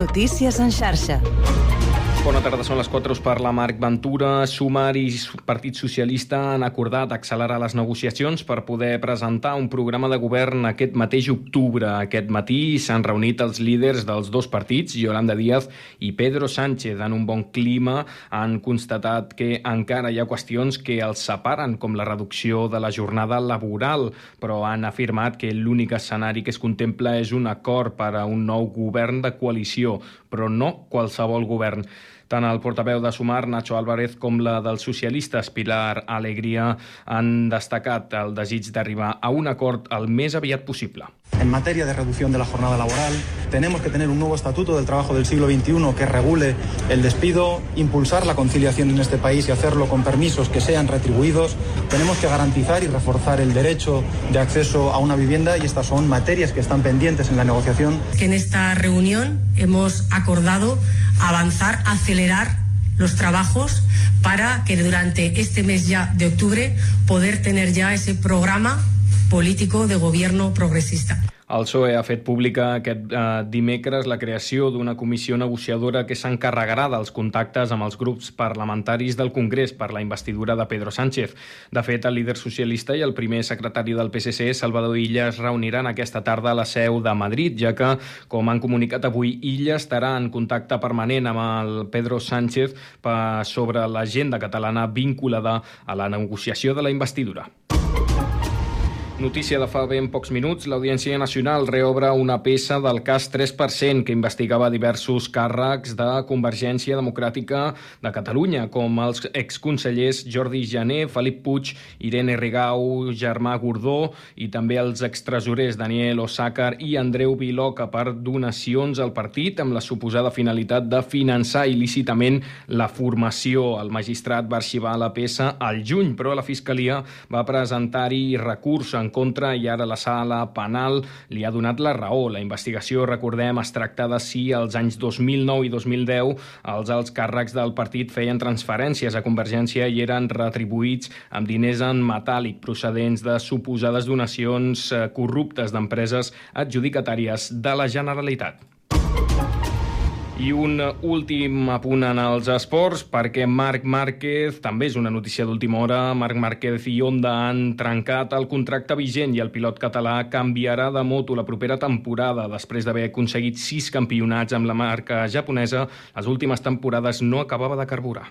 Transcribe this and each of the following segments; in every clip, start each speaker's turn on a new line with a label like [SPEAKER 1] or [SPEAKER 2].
[SPEAKER 1] Notícies en xarxa.
[SPEAKER 2] Bona tarda, són les 4 per la Marc Ventura. Sumar i Partit Socialista han acordat accelerar les negociacions per poder presentar un programa de govern aquest mateix octubre. Aquest matí s'han reunit els líders dels dos partits, Yolanda Díaz i Pedro Sánchez. En un bon clima han constatat que encara hi ha qüestions que els separen, com la reducció de la jornada laboral, però han afirmat que l'únic escenari que es contempla és un acord per a un nou govern de coalició, però no qualsevol govern. Tant el portaveu de Sumar, Nacho Álvarez, com la dels socialistes, Pilar Alegría, han destacat el desig d'arribar a un acord el més aviat possible.
[SPEAKER 3] En materia de reducción de la jornada laboral, tenemos que tener un nuevo estatuto del trabajo del siglo XXI que regule el despido, impulsar la conciliación en este país y hacerlo con permisos que sean retribuidos. Tenemos que garantizar y reforzar el derecho de acceso a una vivienda y estas son materias que están pendientes en la negociación.
[SPEAKER 4] En esta reunión hemos acordado avanzar, acelerar los trabajos para que durante este mes ya de octubre poder tener ya ese programa político de gobierno progresista.
[SPEAKER 2] El PSOE ha fet pública aquest eh, dimecres la creació d'una comissió negociadora que s'encarregarà dels contactes amb els grups parlamentaris del Congrés per la investidura de Pedro Sánchez. De fet, el líder socialista i el primer secretari del PSC, Salvador Illa, es reuniran aquesta tarda a la seu de Madrid, ja que, com han comunicat avui, Illa estarà en contacte permanent amb el Pedro Sánchez sobre l'agenda catalana vinculada a la negociació de la investidura. Notícia de fa ben pocs minuts, l'Audiència Nacional reobre una peça del cas 3% que investigava diversos càrrecs de Convergència Democràtica de Catalunya, com els exconsellers Jordi Jané, Felip Puig, Irene Rigau, Germà Gordó i també els extresorers Daniel Osàcar i Andreu Viloca per donacions al partit amb la suposada finalitat de finançar il·lícitament la formació. El magistrat va arxivar la peça al juny, però la Fiscalia va presentar-hi recurs en en contra i ara la sala penal li ha donat la raó. La investigació, recordem, es tracta de si als anys 2009 i 2010 els alts càrrecs del partit feien transferències a Convergència i eren retribuïts amb diners en metàl·lic procedents de suposades donacions eh, corruptes d'empreses adjudicatàries de la Generalitat. I un últim apunt en els esports, perquè Marc Márquez, també és una notícia d'última hora, Marc Márquez i Honda han trencat el contracte vigent i el pilot català canviarà de moto la propera temporada. Després d'haver aconseguit sis campionats amb la marca japonesa, les últimes temporades no acabava de carburar.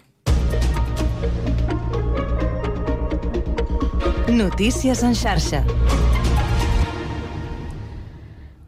[SPEAKER 1] Notícies en xarxa.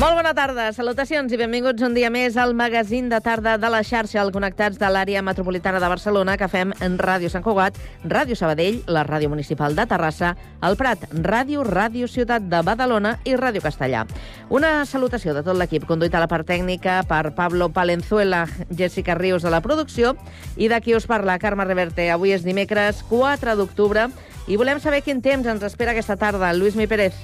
[SPEAKER 1] Molt bona tarda, salutacions i benvinguts un dia més al magazín de tarda de la xarxa, al Connectats de l'àrea metropolitana de Barcelona, que fem en Ràdio Sant Cugat, Ràdio Sabadell, la Ràdio Municipal de Terrassa, el Prat, Ràdio, Ràdio Ciutat de Badalona i Ràdio Castellà. Una salutació de tot l'equip, conduït a la part tècnica per Pablo Palenzuela, Jessica Rius de la producció, i d'aquí us parla Carme Reverte. Avui és dimecres 4 d'octubre i volem saber quin temps ens espera aquesta tarda. Lluís Mi Pérez.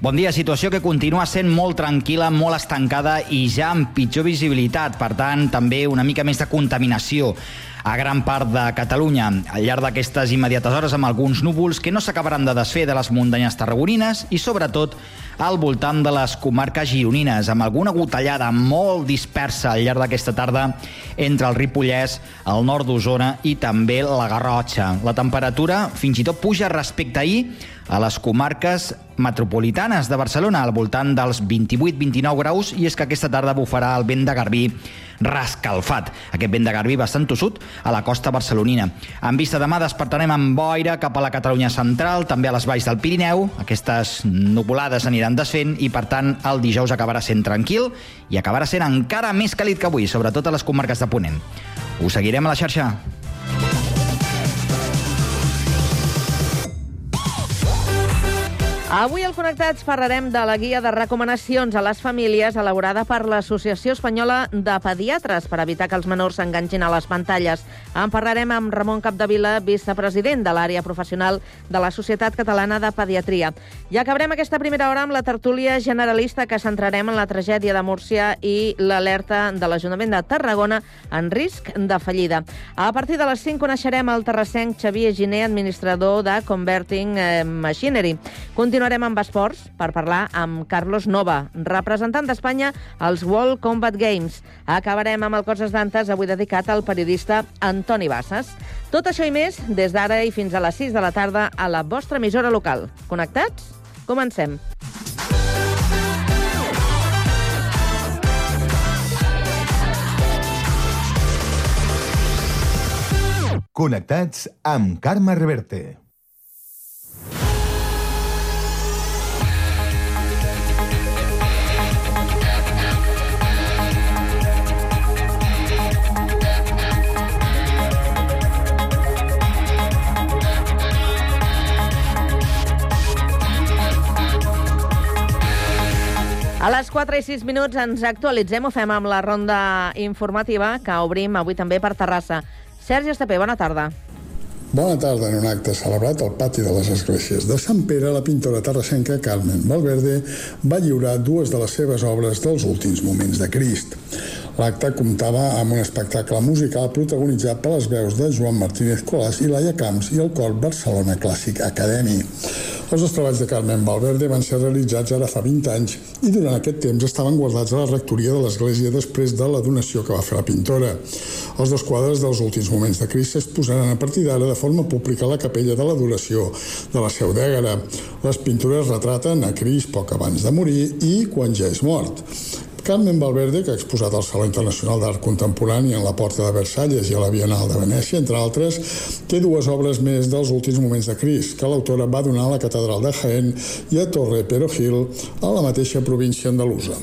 [SPEAKER 5] Bon dia, situació que continua sent molt tranquil·la, molt estancada i ja amb pitjor visibilitat, per tant, també una mica més de contaminació a gran part de Catalunya al llarg d'aquestes immediates hores amb alguns núvols que no s'acabaran de desfer de les muntanyes tarragonines i sobretot al voltant de les comarques gironines, amb alguna gotellada molt dispersa al llarg d'aquesta tarda entre el Ripollès, el nord d'Osona i també la Garrotxa. La temperatura fins i tot puja respecte a ahir a les comarques metropolitanes de Barcelona, al voltant dels 28-29 graus, i és que aquesta tarda bufarà el vent de Garbí rascalfat. Aquest vent de Garbí bastant tossut a la costa barcelonina. En vista demà despertarem amb boira cap a la Catalunya central, també a les valls del Pirineu. Aquestes nuvolades aniran desfent i, per tant, el dijous acabarà sent tranquil i acabarà sent encara més càlid que avui, sobretot a les comarques de Ponent. Us seguirem a la xarxa.
[SPEAKER 1] Avui al Connectats parlarem de la guia de recomanacions a les famílies elaborada per l'Associació Espanyola de Pediatres per evitar que els menors s'enganxin a les pantalles. En parlarem amb Ramon Capdevila, vicepresident de l'àrea professional de la Societat Catalana de Pediatria. I acabarem aquesta primera hora amb la tertúlia generalista que centrarem en la tragèdia de Múrcia i l'alerta de l'Ajuntament de Tarragona en risc de fallida. A partir de les 5 coneixerem el terrassenc Xavier Giner, administrador de Converting eh, Machinery. Continuem Continuarem amb esports per parlar amb Carlos Nova, representant d'Espanya als World Combat Games. Acabarem amb el Coses d'Antes, avui dedicat al periodista Antoni Bassas. Tot això i més des d'ara i fins a les 6 de la tarda a la vostra emissora local. Connectats? Comencem.
[SPEAKER 6] Connectats amb Carme Reverte.
[SPEAKER 1] A les 4 i 6 minuts ens actualitzem, ho fem amb la ronda informativa que obrim avui també per Terrassa. Sergi Estapé, bona tarda.
[SPEAKER 7] Bona tarda. En un acte celebrat al pati de les esglésies de Sant Pere, la pintora terrassenca Carmen Valverde va lliurar dues de les seves obres dels últims moments de Crist. L'acte comptava amb un espectacle musical protagonitzat per les veus de Joan Martínez Colàs i Laia Camps i el cor Barcelona Clàssic Academy. Els dos treballs de Carmen Valverde van ser realitzats ara fa 20 anys i durant aquest temps estaven guardats a la rectoria de l'església després de la donació que va fer la pintora. Els dos quadres dels últims moments de Crist s'exposaran a partir d'ara de forma pública a la capella de l'adoració de la Seu d'Ègara. Les pintures retraten a Crist poc abans de morir i quan ja és mort. Carmen Valverde, que ha exposat al Saló Internacional d'Art Contemporani en la Porta de Versalles i a la Bienal de Venècia, entre altres, té dues obres més dels últims moments de Cris, que l'autora va donar a la Catedral de Jaén i a Torre Perojil, a la mateixa província andalusa.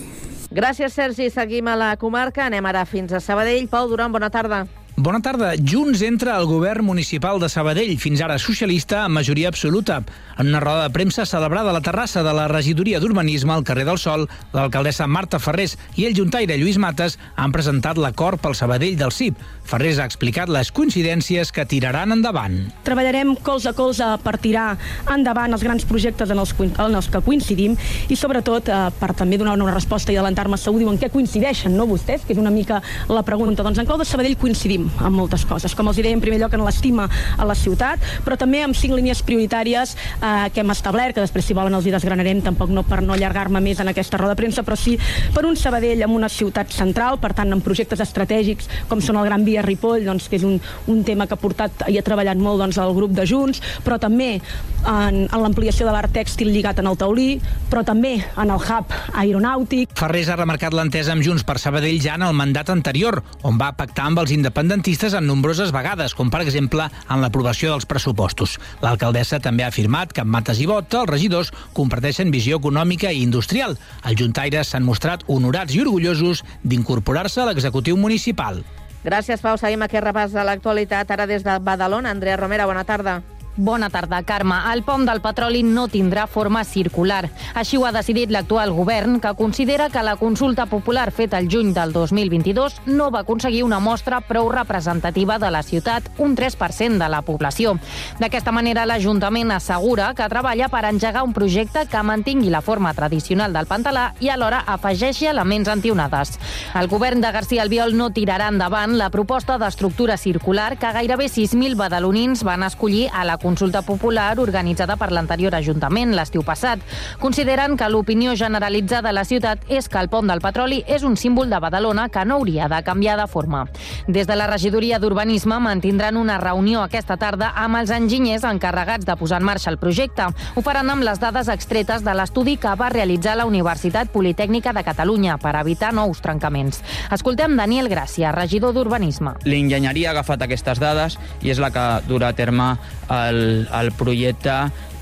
[SPEAKER 1] Gràcies, Sergi. Seguim a la comarca. Anem ara fins a Sabadell. Pau Duran, bona tarda.
[SPEAKER 8] Bona tarda. Junts entra al govern municipal de Sabadell, fins ara socialista amb majoria absoluta. En una roda de premsa celebrada a la terrassa de la regidoria d'Urbanisme al carrer del Sol, l'alcaldessa Marta Ferrés i el juntaire Lluís Mates han presentat l'acord pel Sabadell del CIP. Ferrés ha explicat les coincidències que tiraran endavant.
[SPEAKER 9] Treballarem colze a colze per tirar endavant els grans projectes en els, en els que coincidim i sobretot eh, per també donar una resposta i adelantar-me segur diuen què coincideixen, no vostès? Que és una mica la pregunta. Doncs en clau de Sabadell coincidim amb moltes coses. Com els deia, en primer lloc, en l'estima a la ciutat, però també amb cinc línies prioritàries eh, que hem establert, que després, si volen, els hi desgranarem, tampoc no per no allargar-me més en aquesta roda de premsa, però sí per un Sabadell amb una ciutat central, per tant, amb projectes estratègics com són el Gran Via Ripoll, doncs, que és un, un tema que ha portat i ha treballat molt doncs, el grup de Junts, però també en, en l'ampliació de l'art tèxtil lligat en el taulí, però també en el hub aeronàutic.
[SPEAKER 8] Ferrés ha remarcat l'entesa amb Junts per Sabadell ja en el mandat anterior, on va pactar amb els independents independentistes en nombroses vegades, com per exemple en l'aprovació dels pressupostos. L'alcaldessa també ha afirmat que amb Mates i Bot els regidors comparteixen visió econòmica i industrial. Els juntaires s'han mostrat honorats i orgullosos d'incorporar-se a l'executiu municipal.
[SPEAKER 1] Gràcies, Pau. Seguim aquest repàs de l'actualitat. Ara des de Badalona. Andrea Romera, bona tarda.
[SPEAKER 10] Bona tarda, Carme. El pont del petroli no tindrà forma circular. Així ho ha decidit l'actual govern, que considera que la consulta popular feta el juny del 2022 no va aconseguir una mostra prou representativa de la ciutat, un 3% de la població. D'aquesta manera, l'Ajuntament assegura que treballa per engegar un projecte que mantingui la forma tradicional del pantalà i alhora afegeixi elements antionades. El govern de García Albiol no tirarà endavant la proposta d'estructura circular que gairebé 6.000 badalonins van escollir a la consulta popular organitzada per l'anterior Ajuntament l'estiu passat. Consideren que l'opinió generalitzada a la ciutat és que el pont del petroli és un símbol de Badalona que no hauria de canviar de forma. Des de la regidoria d'Urbanisme mantindran una reunió aquesta tarda amb els enginyers encarregats de posar en marxa el projecte. Ho faran amb les dades extretes de l'estudi que va realitzar la Universitat Politècnica de Catalunya per evitar nous trencaments. Escoltem Daniel Gràcia, regidor d'Urbanisme.
[SPEAKER 11] L'enginyeria ha agafat aquestes dades i és la que durà a terme el el, el projecte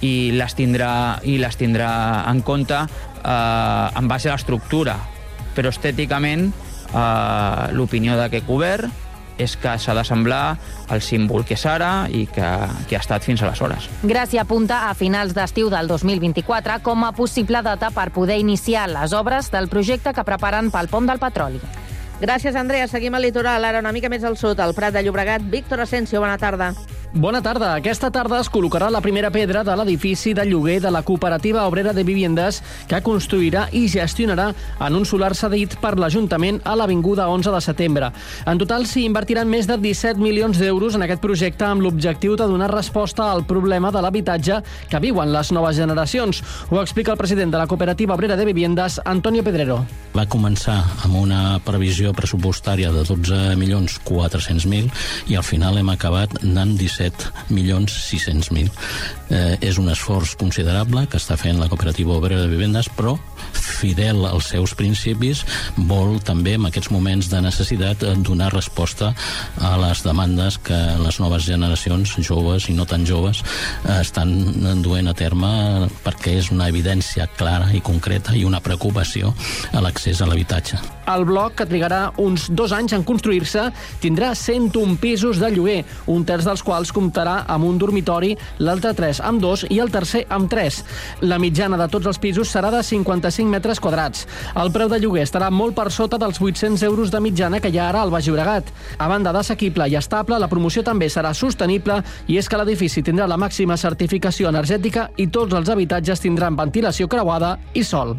[SPEAKER 11] i les tindrà, i les tindrà en compte eh, en base a l'estructura. Però estèticament eh, l'opinió d'aquest govern és que s'ha d'assemblar el símbol que és ara i que, que ha estat fins aleshores.
[SPEAKER 10] Gràcia apunta a finals d'estiu del 2024 com a possible data per poder iniciar les obres del projecte que preparen pel pont del petroli.
[SPEAKER 1] Gràcies, Andrea. Seguim al litoral, ara una mica més al sud, al Prat de Llobregat. Víctor Asensio, bona tarda.
[SPEAKER 12] Bona tarda. Aquesta tarda es col·locarà la primera pedra de l'edifici de lloguer de la Cooperativa Obrera de Viviendes que construirà i gestionarà en un solar cedit per l'Ajuntament a l'Avinguda 11 de setembre. En total s'hi invertiran més de 17 milions d'euros en aquest projecte amb l'objectiu de donar resposta al problema de l'habitatge que viuen les noves generacions. Ho explica el president de la Cooperativa Obrera de Viviendes, Antonio Pedrero.
[SPEAKER 13] Va començar amb una previsió pressupostària de 12 milions 400.000 i al final hem acabat anant 17 milions 600.000. Eh, és un esforç considerable que està fent la cooperativa obrera de vivendes, però fidel als seus principis, vol també en aquests moments de necessitat donar resposta a les demandes que les noves generacions, joves i no tan joves, eh, estan duent a terme perquè és una evidència clara i concreta i una preocupació a l'accés a l'habitatge.
[SPEAKER 12] El bloc, que trigarà uns dos anys en construir-se, tindrà 101 pisos de lloguer, un terç dels quals comptarà amb un dormitori, l'altre tres amb dos i el tercer amb tres. La mitjana de tots els pisos serà de 55 metres quadrats. El preu de lloguer estarà molt per sota dels 800 euros de mitjana que hi ha ara al Baix Llobregat. A banda d'assequible i estable, la promoció també serà sostenible i és que l'edifici tindrà la màxima certificació energètica i tots els habitatges tindran ventilació creuada i sol.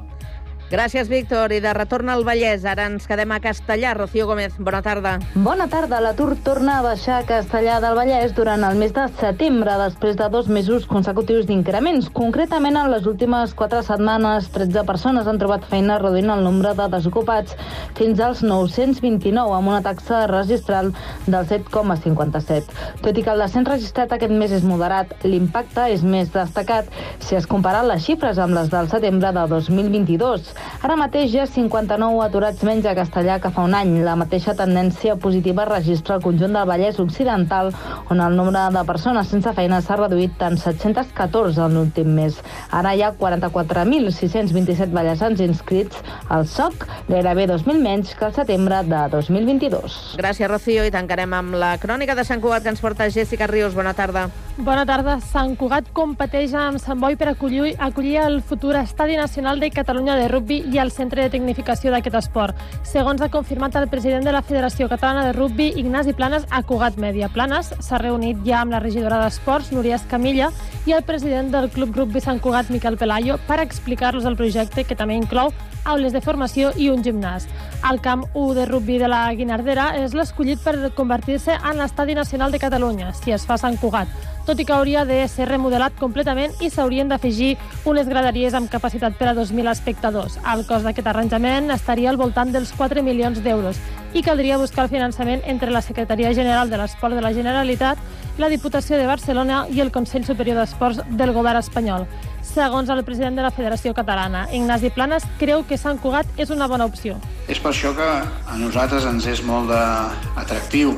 [SPEAKER 1] Gràcies, Víctor. I de retorn al Vallès, ara ens quedem a Castellà. Rocío Gómez, bona tarda.
[SPEAKER 14] Bona tarda. L'atur torna a baixar a Castellà del Vallès durant el mes de setembre, després de dos mesos consecutius d'increments. Concretament, en les últimes quatre setmanes, 13 persones han trobat feina reduint el nombre de desocupats fins als 929, amb una taxa registral del 7,57. Tot i que el descens registrat aquest mes és moderat, l'impacte és més destacat si es compara les xifres amb les del setembre de 2022. Ara mateix hi ha 59 aturats menys a Castellà que fa un any. La mateixa tendència positiva registra el conjunt del Vallès Occidental, on el nombre de persones sense feina s'ha reduït en 714 en l'últim mes. Ara hi ha 44.627 ballesans inscrits al SOC, gairebé 2.000 menys que el setembre de 2022.
[SPEAKER 1] Gràcies, Rocío. I tancarem amb la crònica de Sant Cugat que ens porta Jessica Rius. Bona tarda.
[SPEAKER 15] Bona tarda. Sant Cugat competeix amb Sant Boi per acollir, acollir el futur Estadi Nacional de Catalunya de Rugby i el centre de tecnificació d'aquest esport. Segons ha confirmat el president de la Federació Catalana de Rugby, Ignasi Planes, a Cugat Mèdia. Planes s'ha reunit ja amb la regidora d'Esports, Núria Escamilla, i el president del Club Rugby Sant Cugat, Miquel Pelayo, per explicar-los el projecte, que també inclou aules de formació i un gimnàs. El camp 1 de rugby de la Guinardera és l'escollit per convertir-se en l'estadi nacional de Catalunya, si es fa Sant Cugat, tot i que hauria de ser remodelat completament i s'haurien d'afegir unes graderies amb capacitat per a 2.000 espectadors. El cost d'aquest arranjament estaria al voltant dels 4 milions d'euros i caldria buscar el finançament entre la Secretaria General de l'Esport de la Generalitat, la Diputació de Barcelona i el Consell Superior d'Esports del Govern espanyol. Segons el president de la Federació Catalana, Ignasi Planes, creu que Sant Cugat és una bona opció.
[SPEAKER 16] És per això que a nosaltres ens és molt atractiu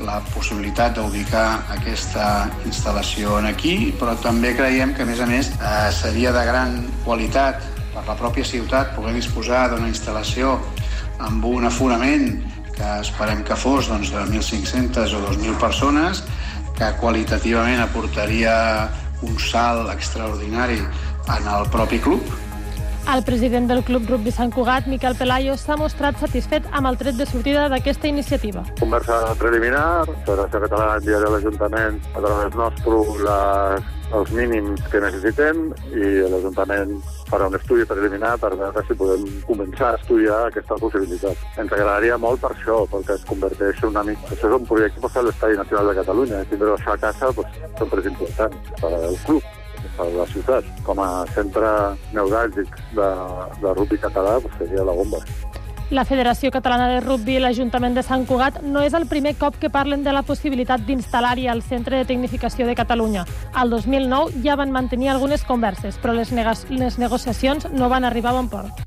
[SPEAKER 16] la possibilitat d'ubicar aquesta instal·lació en aquí, però també creiem que, a més a més, eh, seria de gran qualitat per la pròpia ciutat poder disposar d'una instal·lació amb un aforament que esperem que fos doncs, de 1.500 o 2.000 persones, que qualitativament aportaria un salt extraordinari en el propi club,
[SPEAKER 15] el president del Club Rugby Sant Cugat, Miquel Pelayo, s'ha mostrat satisfet amb el tret de sortida d'aquesta iniciativa.
[SPEAKER 17] Conversa preliminar, Federació Catalana enviarà a l'Ajuntament a través nostre les, els mínims que necessitem i l'Ajuntament farà un estudi preliminar per veure si podem començar a estudiar aquesta possibilitat. Ens agradaria molt per això, perquè es converteix una mica... Això és un projecte per l'Estadi Nacional de Catalunya. Tindre això a casa pues, sempre és important per al club per la ciutat. Com a centre neuràlgic de, de rugby català pues, seria la bomba.
[SPEAKER 15] La Federació Catalana de Rugby i l'Ajuntament de Sant Cugat no és el primer cop que parlen de la possibilitat d'instal·lar-hi el Centre de Tecnificació de Catalunya. Al 2009 ja van mantenir algunes converses, però les, les negociacions no van arribar a bon port.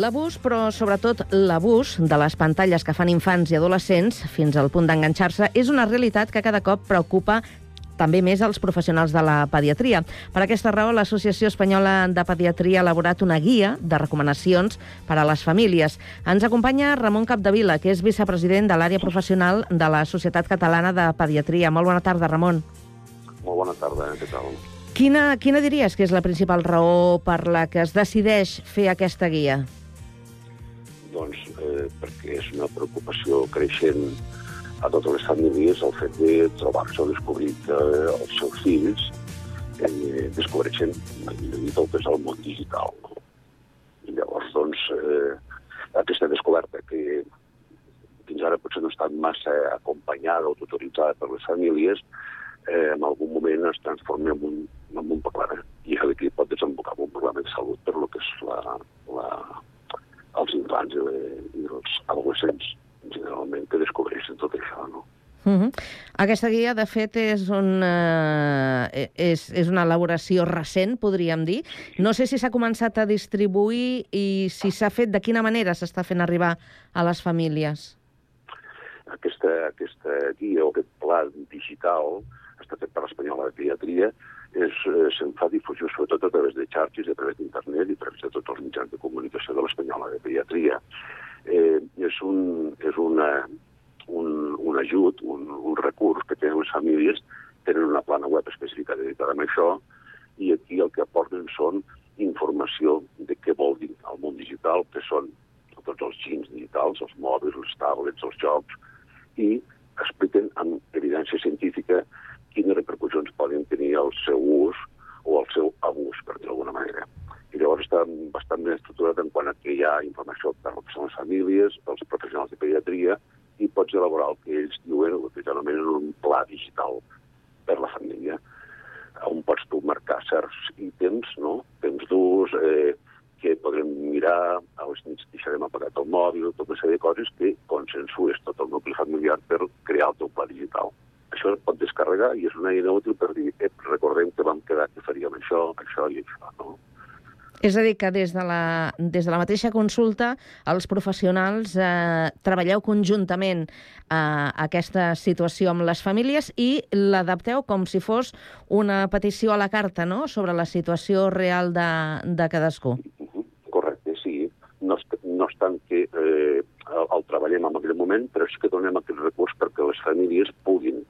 [SPEAKER 1] L'abús, però sobretot l'abús de les pantalles que fan infants i adolescents fins al punt d'enganxar-se és una realitat que cada cop preocupa també més als professionals de la pediatria. Per aquesta raó, l'Associació Espanyola de Pediatria ha elaborat una guia de recomanacions per a les famílies. Ens acompanya Ramon Capdevila, que és vicepresident de l'àrea professional de la Societat Catalana de Pediatria. Molt bona tarda, Ramon.
[SPEAKER 18] Molt bona tarda, què tal?
[SPEAKER 1] Quina, quina diries que és la principal raó per la que es decideix fer aquesta guia?
[SPEAKER 18] Doncs eh, perquè és una preocupació creixent a totes les famílies el fet de trobar-se o descobrir que els seus fills eh, descobreixen, el que és el món digital. No? I llavors, doncs, eh, aquesta descoberta que fins ara potser no ha estat massa acompanyada o tutoritzada per les famílies, eh, en algun moment es transforma en un, en un problema. I d'aquí pot desembocar en un problema de salut per lo que és la, la, els infants i, i els adolescents, generalment, que descobreixen tot això, no?
[SPEAKER 1] Uh -huh. Aquesta guia, de fet, és, un, uh, és, és una elaboració recent, podríem dir. No sé si s'ha començat a distribuir i si s'ha fet, de quina manera s'està fent arribar a les famílies.
[SPEAKER 18] Aquesta, aquesta guia o aquest pla digital està fet per l'Espanyola de Pediatria eh, se'n fa difusió sobretot a través de xarxes, a través d'internet i a través de tots els mitjans de comunicació Pediatria. Eh, és un, és una, un, un ajut, un, un recurs que tenen les famílies, tenen una plana web específica dedicada a això, i aquí el que aporten són informació de què vol dir el món digital, que són tots els gins digitals, els mòbils, les tablets, els jocs, i expliquen amb evidència científica quines repercussions poden tenir el seu ús o el seu abús, per dir d'alguna manera. I llavors està bastant ben estructurat en quant a que hi ha informació per que les famílies, pels professionals de pediatria, i pots elaborar el que ells diuen, el que anomenen un pla digital per la família, on pots tu marcar certs ítems, no? temps d'ús, eh, que podrem mirar, a les nits deixarem apagat el mòbil, tota una sèrie de coses que consensues tot el nucli familiar per crear el teu pla digital això es pot descarregar i és una eina útil per dir, eh, recordem que vam quedar que faríem això, això i això, no?
[SPEAKER 1] És a dir, que des de la, des de la mateixa consulta els professionals eh, treballeu conjuntament eh, aquesta situació amb les famílies i l'adapteu com si fos una petició a la carta no? sobre la situació real de, de cadascú.
[SPEAKER 18] Correcte, sí. No, no és tant que eh, el, el treballem en aquell moment, però sí que donem aquest recurs perquè les famílies puguin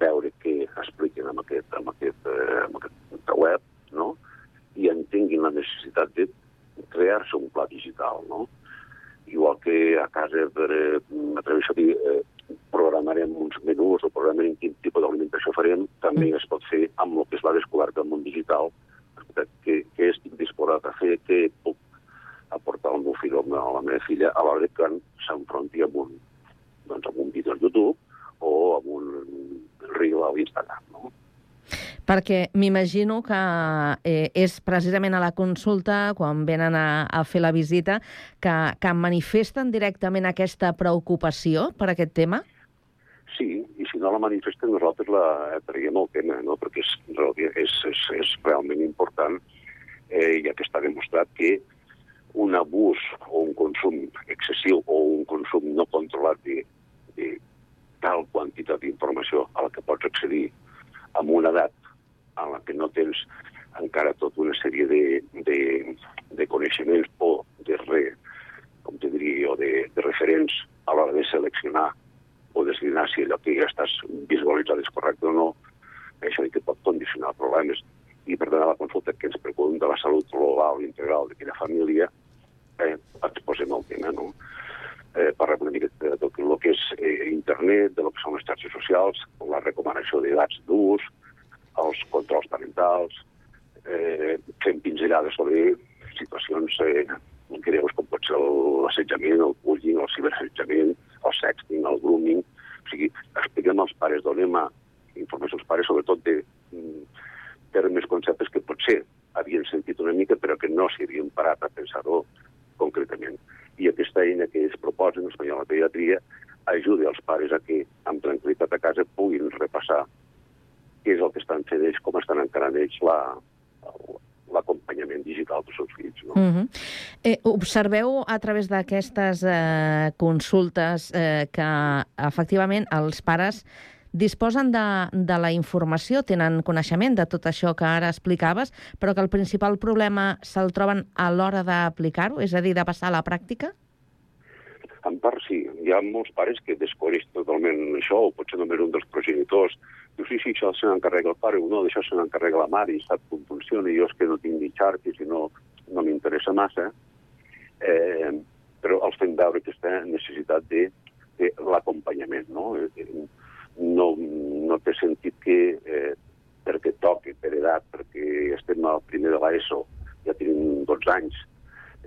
[SPEAKER 18] veure què expliquen amb aquest, amb aquest, eh, amb aquest web, no? I entenguin la necessitat de crear-se un pla digital, no? Igual que a casa, per, eh, m'atreveixo a dir, eh, programarem uns menús o programarem quin tipus d'alimentació farem, també mm. es pot fer amb el que es va descobert del món digital, què, què estic disposat a fer, què puc aportar al meu fill o a la meva filla a l'hora que s'enfronti amb un, doncs, amb un vídeo a YouTube o amb un reel a l'Instagram?
[SPEAKER 1] Perquè m'imagino que eh, és precisament a la consulta, quan venen a, a fer la visita, que, que manifesten directament aquesta preocupació per aquest tema?
[SPEAKER 18] Sí, i si no la manifesten nosaltres la traiem el tema, no? perquè és, és, és, és realment important, eh, ja que està demostrat que un abús o un consum excessiu o un consum no controlat de, de tal quantitat d'informació a la que pots accedir amb una edat en la que no tens encara tota una sèrie de, de, de coneixements o de re, com te diria, o de, de referents a l'hora de seleccionar o deslinar si allò que ja estàs visualitzat és correcte o no, això que pot condicionar problemes. I per tant, a la consulta que ens preocupa de la salut global i integral d'aquella família, eh, exposem el tema, no? Eh, parlem una mica de tot el que és eh, internet, de lo que són les xarxes socials, la recomanació d'edats d'ús, els controls parentals, eh, fem pinzellades sobre situacions eh, greus com pot ser l'assetjament, el bullying, el ciberassetjament, el sexting, el grooming. O sigui, expliquem als pares, donem a informació als pares, sobretot de mm, termes, conceptes que potser havien sentit una mica però que no s'hi havien parat a pensar-ho concretament. I aquesta eina que es proposen, l'Espanyol la Pediatria, ajuda els pares a que, amb tranquil·litat a casa, puguin repassar què és el que estan fent ells, com estan encarant ells la, l'acompanyament digital dels seus fills. No?
[SPEAKER 1] Mm -hmm. eh, observeu a través d'aquestes eh, consultes eh, que efectivament els pares disposen de, de la informació, tenen coneixement de tot això que ara explicaves, però que el principal problema se'l troben a l'hora d'aplicar-ho, és a dir, de passar a la pràctica?
[SPEAKER 18] Part sí. Hi ha molts pares que desconeix totalment això, o potser només un dels progenitors. Diu, sí, sí, això se n'encarrega el pare, o no, d'això se n'encarrega la mare, i sap com funciona, i jo és que no tinc ni xarxes i no, no m'interessa massa. Eh, però els fem veure aquesta necessitat de, de l'acompanyament, no? Eh, no, no té sentit que eh, perquè toqui per edat, perquè estem al primer de l'ESO, ja tenim 12 anys,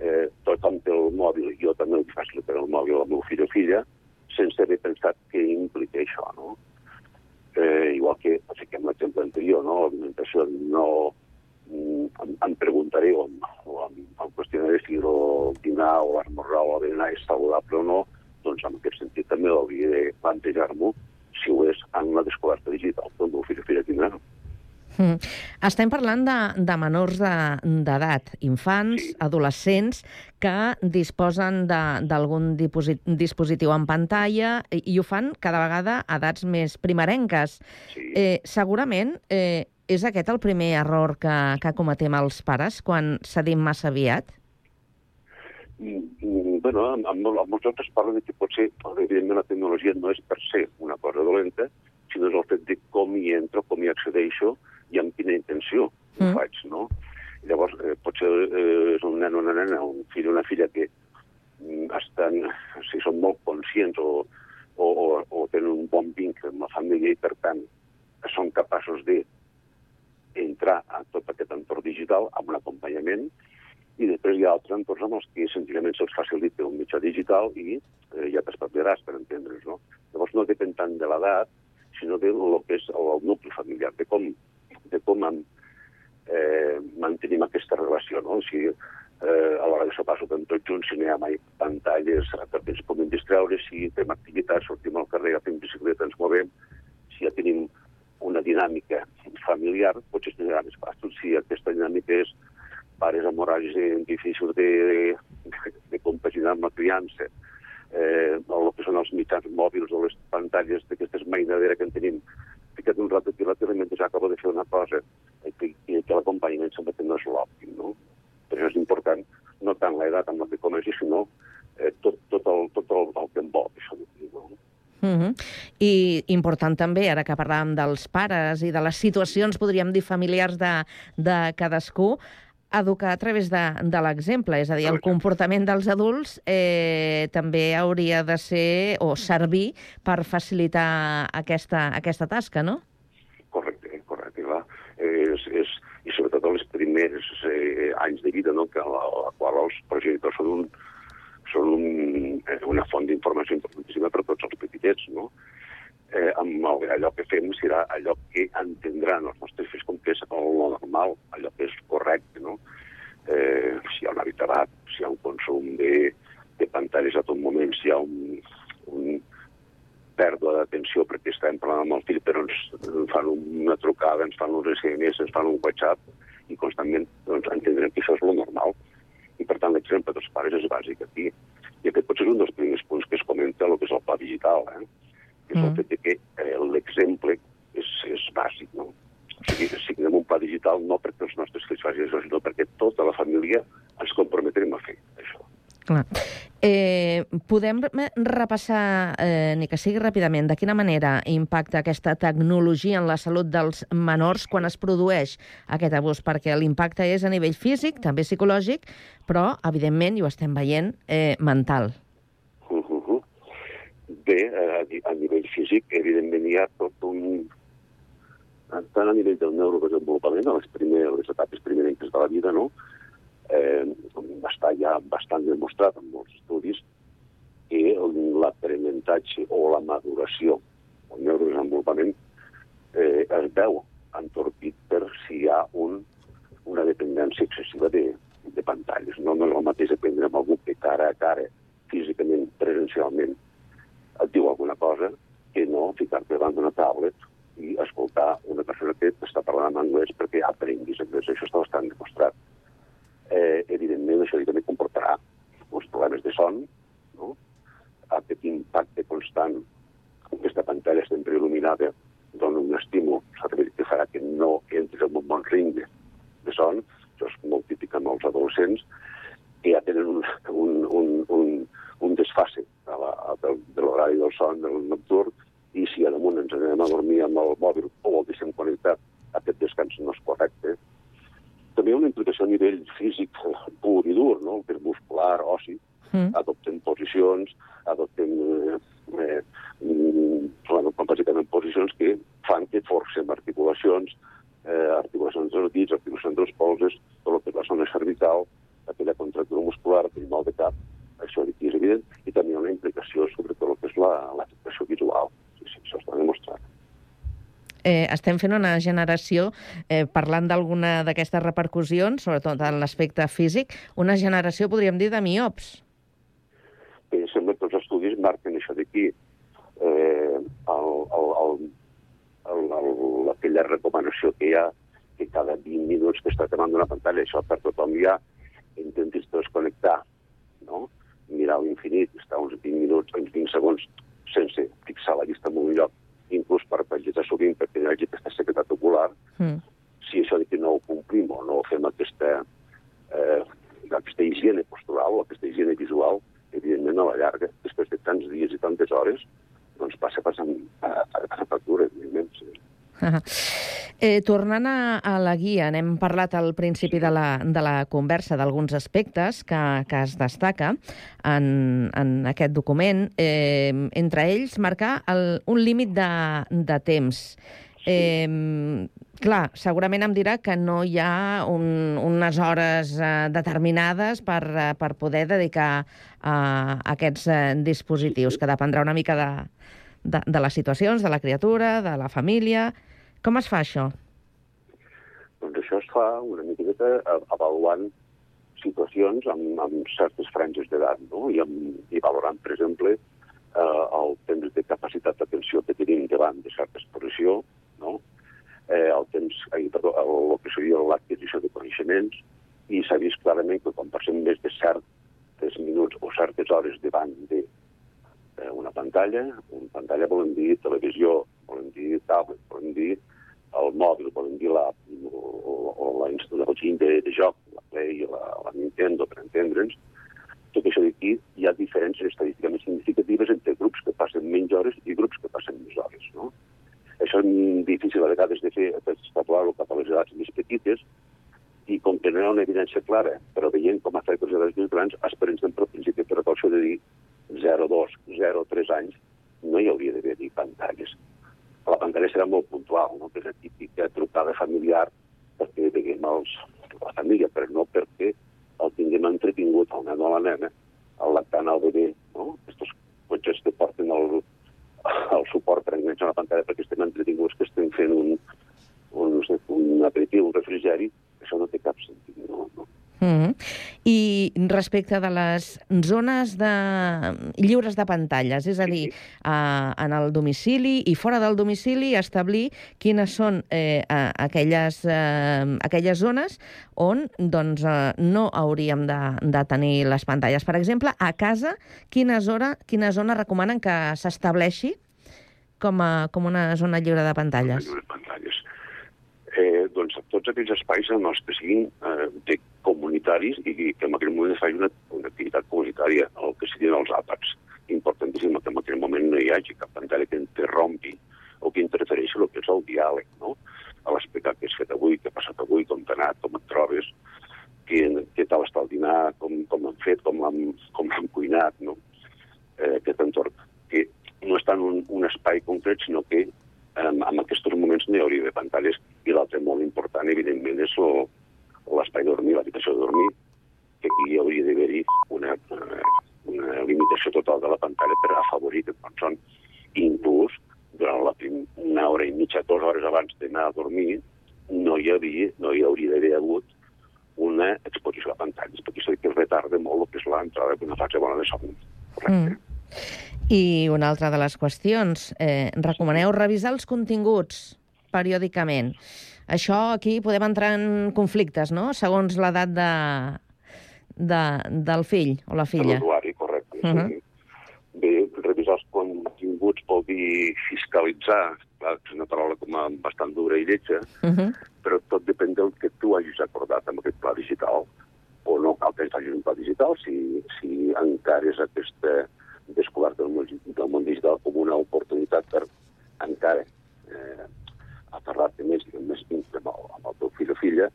[SPEAKER 18] eh, tothom té el mòbil, jo també li faig per el mòbil al meu fill o filla, sense haver pensat què implica això, no? Eh, igual que, fiquem l'exemple anterior, no? L'alimentació no... Mm, em, em preguntaré o, o em, em qüestionaré si el dinar o l'esmorzar o el berenar és saludable o no, doncs en aquest sentit també hauria de plantejar-m'ho si ho és en la descoberta digital que el meu fill o filla tindrà.
[SPEAKER 1] Mm. Estem parlant de, de menors d'edat, de, infants, adolescents, que disposen d'algun dispositiu en pantalla i, i ho fan cada vegada a edats més primerenques. Sí. Eh, segurament eh, és aquest el primer error que, que cometem els pares quan cedim massa aviat?
[SPEAKER 18] Mm, mm, bueno, amb, amb, amb molts altres parlen que potser, evidentment, la tecnologia no és per ser una cosa dolenta, sinó és el fet de com hi entro, com hi accedeixo, i amb quina intenció mm. ho faig, no? I llavors, eh, potser eh, és un nen o una nena, un fill o una filla que mm, estan, si són molt conscients o, o, o, o tenen un bon vincle amb la família i, per tant, són capaços de entrar a tot aquest entorn digital amb un acompanyament i després hi ha altres entorns amb els que senzillament se'ls facilita un mitjà digital i eh, ja t'espavilaràs per entendre's, no? Llavors no depèn tant de l'edat, sinó de lo que és el nucli familiar, de com de com eh, mantenim aquesta relació, no? Si eh, a l'hora de sopar sopem tots junts, si no hi ha mai pantalles perquè ens puguem distreure, si fem activitats, sortim al carrer, fem bicicleta, ens movem, si ja tenim una dinàmica familiar, potser es tindrà més fàcil. Si aquesta dinàmica és pares amb horaris difícils de, de, de compaginar amb la criança, eh, el que són els mitjans mòbils o les pantalles d'aquestes mainadera que en tenim ficat un rato aquí a la mentre acabo de fer una cosa i que, i que l'acompanyament sempre que no és l'òptim, no? Per això és important no tant l'edat amb la que comenci, sinó eh, tot, tot, el, tot el, el que envolta això. No?
[SPEAKER 1] Mm -hmm. I important també, ara que parlàvem dels pares i de les situacions, podríem dir, familiars de, de cadascú, educar a través de, de l'exemple, és a dir, el comportament dels adults eh, també hauria de ser o servir per facilitar aquesta, aquesta tasca, no?
[SPEAKER 18] Correcte, correcte, clar. És, és, I sobretot els primers eh, anys de vida, no?, que a la, la qual els progenitors són, un, són un, eh, una font d'informació importantíssima per a tots els petitets, no? Eh, amb el, allò que fem serà allò que entendran els nostres fills com que és el normal, allò que és correcte, no? Eh, si hi ha un hàbit tabac, si hi ha un consum de, de pantalles a tot moment, si hi ha un, un pèrdua d'atenció perquè estem parlant amb el fill però ens, fan una trucada, ens fan uns SMS, ens fan un WhatsApp i constantment doncs, entendrem que això és lo normal. I per tant l'exemple dels pares és bàsic aquí. I aquest potser és un dels primers punts que es comenta el que és el pla digital, eh? Que és mm. el fet que eh, l'exemple és, és bàsic, no? O sigui, signem un pla digital no perquè els nostres fills facin això, sinó perquè tota la família ens comprometrem a fer això.
[SPEAKER 1] Clar. Eh, podem repassar, eh, ni que sigui ràpidament, de quina manera impacta aquesta tecnologia en la salut dels menors quan es produeix aquest abús? Perquè l'impacte és a nivell físic, també psicològic, però, evidentment, i ho estem veient, eh, mental.
[SPEAKER 18] Bé, a, a nivell físic, evidentment, hi ha tot un, tant a nivell del neurodesenvolupament, a les, primeres, les etapes primerenques de la vida, no? eh, està ja bastant demostrat en molts estudis que l'aprenentatge o la maduració, el neurodesenvolupament, eh, es veu entorpit per si hi ha un, una dependència excessiva de, de pantalles. No, no és el mateix aprendre amb algú que cara a cara, físicament, presencialment, et diu alguna cosa, que no ficar-te davant d'una tablet i escoltar una persona que està parlant en anglès perquè aprenguis anglès. Això està bastant demostrat. Eh, evidentment, això també comportarà uns problemes de son, no? aquest impacte constant, aquesta pantalla sempre il·luminada, dona un estímul que farà que no entris en un bon ring de, de son, això és molt típic amb els adolescents, que ja tenen un, un, un, un, un desfase de l'horari del son del nocturn, i si a damunt ens anem a dormir amb el mòbil o el deixem connectat, aquest descans no és correcte. També una implicació a nivell físic pur i dur, no? que és muscular, oci. Mm. Adoptem posicions, adoptem eh, eh, bueno, bàsicament posicions que fan que forcem articulacions, eh, articulacions dels dits, articulacions dels polses, tot el que és la zona cervical, aquella contractura muscular, aquell mal de cap, això aquí és evident, i també hi ha una implicació sobre tot el que és l'afectació visual. Sí, sí, això està demostrat.
[SPEAKER 1] Eh, estem fent una generació, eh, parlant d'alguna d'aquestes repercussions, sobretot en l'aspecte físic, una generació, podríem dir, de miops.
[SPEAKER 18] Eh, sembla que els estudis marquen això d'aquí. Eh, el, el, el, el, el, aquella recomanació que hi ha que cada 20 minuts que està davant d'una pantalla, això per tothom ha, intentis desconnectar, no? Mirar l'infinit, estar uns 20 minuts, uns 20 segons, sense fixar la vista en un lloc, inclús per pagetar sovint perquè hi hagi aquesta sequedat ocular, mm. si això de que no ho complim o no fem aquesta, eh, aquesta higiene postural o aquesta higiene visual, evidentment a la llarga, després de tants dies i tantes hores, doncs passa passant a, a, a factura, evidentment. Sí.
[SPEAKER 1] Eh, tornant a, a la guia, n'hem parlat al principi de la, de la conversa d'alguns aspectes que, que es destaca en, en aquest document, eh, entre ells marcar el, un límit de, de temps. Eh, clar, segurament em dirà que no hi ha un, unes hores eh, determinades per, eh, per poder dedicar a, a aquests eh, dispositius, que dependrà una mica de, de, de les situacions, de la criatura, de la família... Com es fa això?
[SPEAKER 18] Doncs això es fa una miqueta avaluant situacions amb, amb certes franges d'edat, no? I, amb, i valorant, per exemple, eh, el temps de capacitat d'atenció que tenim davant de certa exposició, no? eh, el temps, eh, perdó, el, el que seria l'adquisició de coneixements, i s'ha vist clarament que quan passem més de certs minuts o certes hores davant de eh, una pantalla, una pantalla volem dir televisió, volem dir tablet, volem dir el mòbil, volem dir la, o, o la instal·lació de, de joc, la Play, la, la Nintendo, per entendre'ns, tot això d'aquí hi ha diferències estadísticament significatives entre grups que passen menys hores i grups que passen més hores. No? Això és difícil a vegades de fer, extrapolar-ho cap a les edats més petites, i com que no hi ha una evidència clara, però veient com afecta les edats més grans, esperem sempre el principi precaució de dir 0, 2, 0, 3 anys, no hi hauria d'haver-hi pantalles. La pantalla serà molt puntual, no? que és la típica trucada familiar perquè veiem els, la família, però no perquè el tinguem entretingut al nen o la nena, el lactant al bebè, no? Estos cotxes que porten el, el suport per enganxar la pantalla perquè estem entretinguts, que estem fent un, un, un aperitiu, un refrigeri, això no té cap sentit. No, no.
[SPEAKER 1] Mm -hmm. I respecte de les zones de... lliures de pantalles, és a dir, eh, en el domicili i fora del domicili, establir quines són eh, aquelles, eh, aquelles zones on doncs, eh, no hauríem de, de tenir les pantalles. Per exemple, a casa, quina zona, quina zona recomanen que s'estableixi com, a, com una zona lliure de pantalles?
[SPEAKER 18] Lliure de pantalles eh, doncs, tots aquells espais en els que siguin eh, de comunitaris i que en aquell moment es faci una, una activitat comunitària, el que siguin els àpats. Importantíssim que en aquell moment no hi hagi cap pantalla que interrompi o que interfereixi el que és el diàleg, no? a l'explicar què has fet avui, què ha passat avui, com t'ha anat, com et trobes, què, què tal està el dinar, com, com han fet, com l'han cuinat, no? eh, aquest entorn, que no està en un, un espai concret, sinó que eh, en aquests moments no hi hauria de pantalles. I l'altre molt important, evidentment, és lo- l'espai de dormir, l'habitació de dormir, que aquí hauria d'haver-hi una, una limitació total de la pantalla per afavorir que quan són inclús durant la prim, una hora i mitja, dues hores abans d'anar a dormir, no hi, havia, no hi hauria d'haver hagut una exposició a pantalles, perquè això que retarda molt el que és l'entrada d'una fase bona de son.
[SPEAKER 1] Mm. I una altra de les qüestions, eh, recomaneu revisar els continguts periòdicament. Això aquí podem entrar en conflictes, no?, segons l'edat de, de, del fill o la
[SPEAKER 18] De
[SPEAKER 1] filla.
[SPEAKER 18] l'usuari, correcte.
[SPEAKER 1] Uh -huh.
[SPEAKER 18] Bé, revisar els continguts vol dir fiscalitzar, clar, és una paraula com a bastant dura i lletja,
[SPEAKER 1] Uh -huh.
[SPEAKER 18] però tot depèn del que tu hagis acordat amb aquest pla digital. O no cal que facis un pla digital si, si encares aquesta descoberta del món, del món digital com una oportunitat per encara eh, aferrar-te més, diguem, més íntim amb, el- amb el teu fill o filla,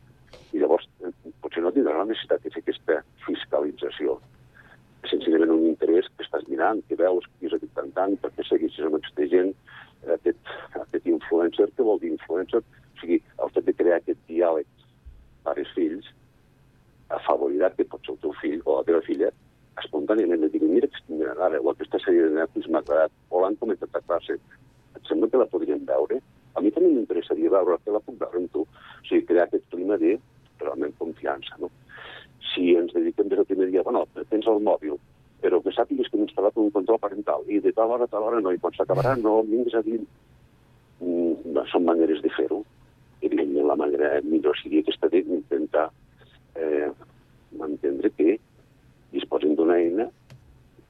[SPEAKER 18] i llavors eh, potser no tindràs la necessitat de fer aquesta fiscalització. Senzillament un interès que estàs mirant, que veus, que és cantant, perquè segueixes amb aquesta gent, aquest, aquest influencer, què vol dir influencer? O sigui, el fet de crear aquest diàleg pares-fills afavorirà que pot ser el teu fill o la teva filla espontàniament et digui, mira, mira ara, o aquesta sèrie de Netflix m'ha agradat, o l'han comentat a classe, et sembla que la podríem veure? A mi també m'interessaria veure que la puc veure amb tu. O sigui, crear aquest clima de realment confiança, no? Si ens dediquem des del primer dia, bueno, tens el mòbil, però que sàpigues que hem instal·lat un control parental i de tal hora a tal hora no, i quan s'acabarà no vinguis a dir... Mm, són maneres de fer-ho. Evidentment, la manera millor seria aquesta d'intentar eh, entendre que disposem d'una eina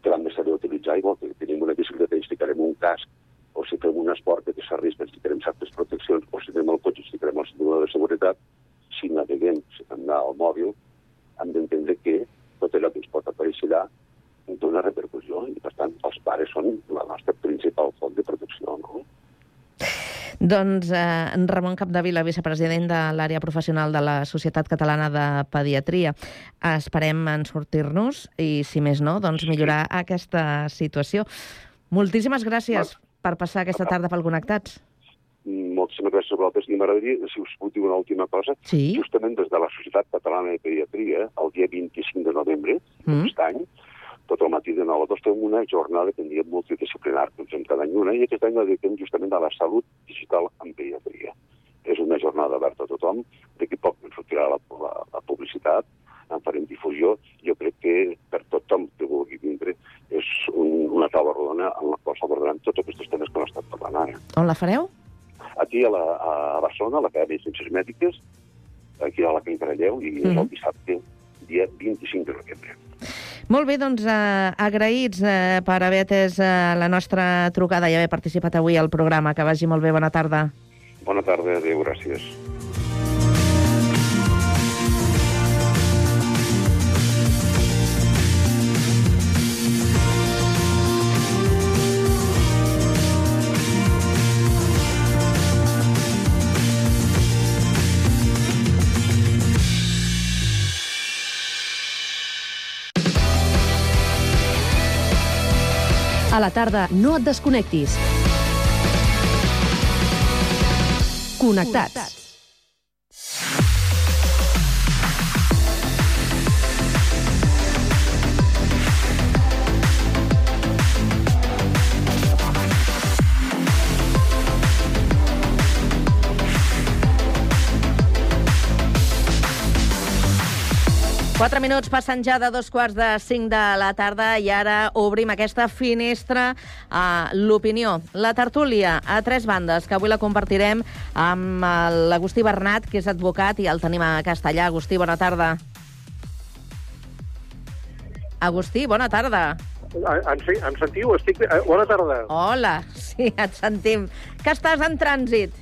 [SPEAKER 18] que l'hem de saber utilitzar, igual que tenim una bicicleta i ens ficarem un casc, o si fem un esport que s'arrisca, ens ficarem certes proteccions, o si tenim el cotxe, ens ficarem el cinturó de seguretat, si naveguem, si hem d'anar al mòbil, hem d'entendre que tot allò que ens pot aparèixer allà una repercussió, i per tant els pares són la nostra principal font de protecció, no?
[SPEAKER 1] Doncs eh, Ramon Capdevila, vicepresident de l'àrea professional de la Societat Catalana de Pediatria. Esperem en sortir-nos i, si més no, doncs millorar aquesta situació. Moltíssimes gràcies per passar aquesta tarda pel Connectats.
[SPEAKER 18] Moltíssimes gràcies a vosaltres. I m'agradaria, si us puc dir una última cosa,
[SPEAKER 1] sí?
[SPEAKER 18] justament des de la Societat Catalana de Pediatria, el dia 25 de novembre
[SPEAKER 1] Mm.
[SPEAKER 18] d'aquest any, tot el matí de 9 a 2 fem una jornada que en diem multidisciplinar, que fem cada any una, i aquest any la dediquem justament a la salut digital en pediatria. És una jornada oberta a tothom, d'aquí poc ens sortirà la, la, la publicitat, en farem difusió. Jo crec que per tothom que vulgui vindre és un, una taula rodona en la qual s'abordaran tots aquests temes que hem estat parlant ara.
[SPEAKER 1] On la fareu?
[SPEAKER 18] Aquí a, la, a Barcelona, a l'Acadèmia de Ciències Mèdiques, aquí a la Can Caralleu, i és
[SPEAKER 1] Mhm.
[SPEAKER 18] el dissabte, dia 25 de novembre.
[SPEAKER 1] Molt bé, doncs eh, agraïts eh, per haver atès eh, la nostra trucada i haver participat avui al programa. Que vagi molt bé, bona tarda.
[SPEAKER 18] Bona tarda, adéu, gràcies.
[SPEAKER 19] A la tarda, no et desconnectis. Connectats.
[SPEAKER 1] Quatre minuts passen ja de dos quarts de cinc de la tarda i ara obrim aquesta finestra a l'opinió. La tertúlia a tres bandes, que avui la compartirem amb l'Agustí Bernat, que és advocat, i el tenim a Castellà. Agustí, bona tarda. Agustí, bona tarda.
[SPEAKER 20] Em, sí, em sentiu? Estic... eh, Bona tarda.
[SPEAKER 1] Hola, sí, et sentim. Que estàs en trànsit?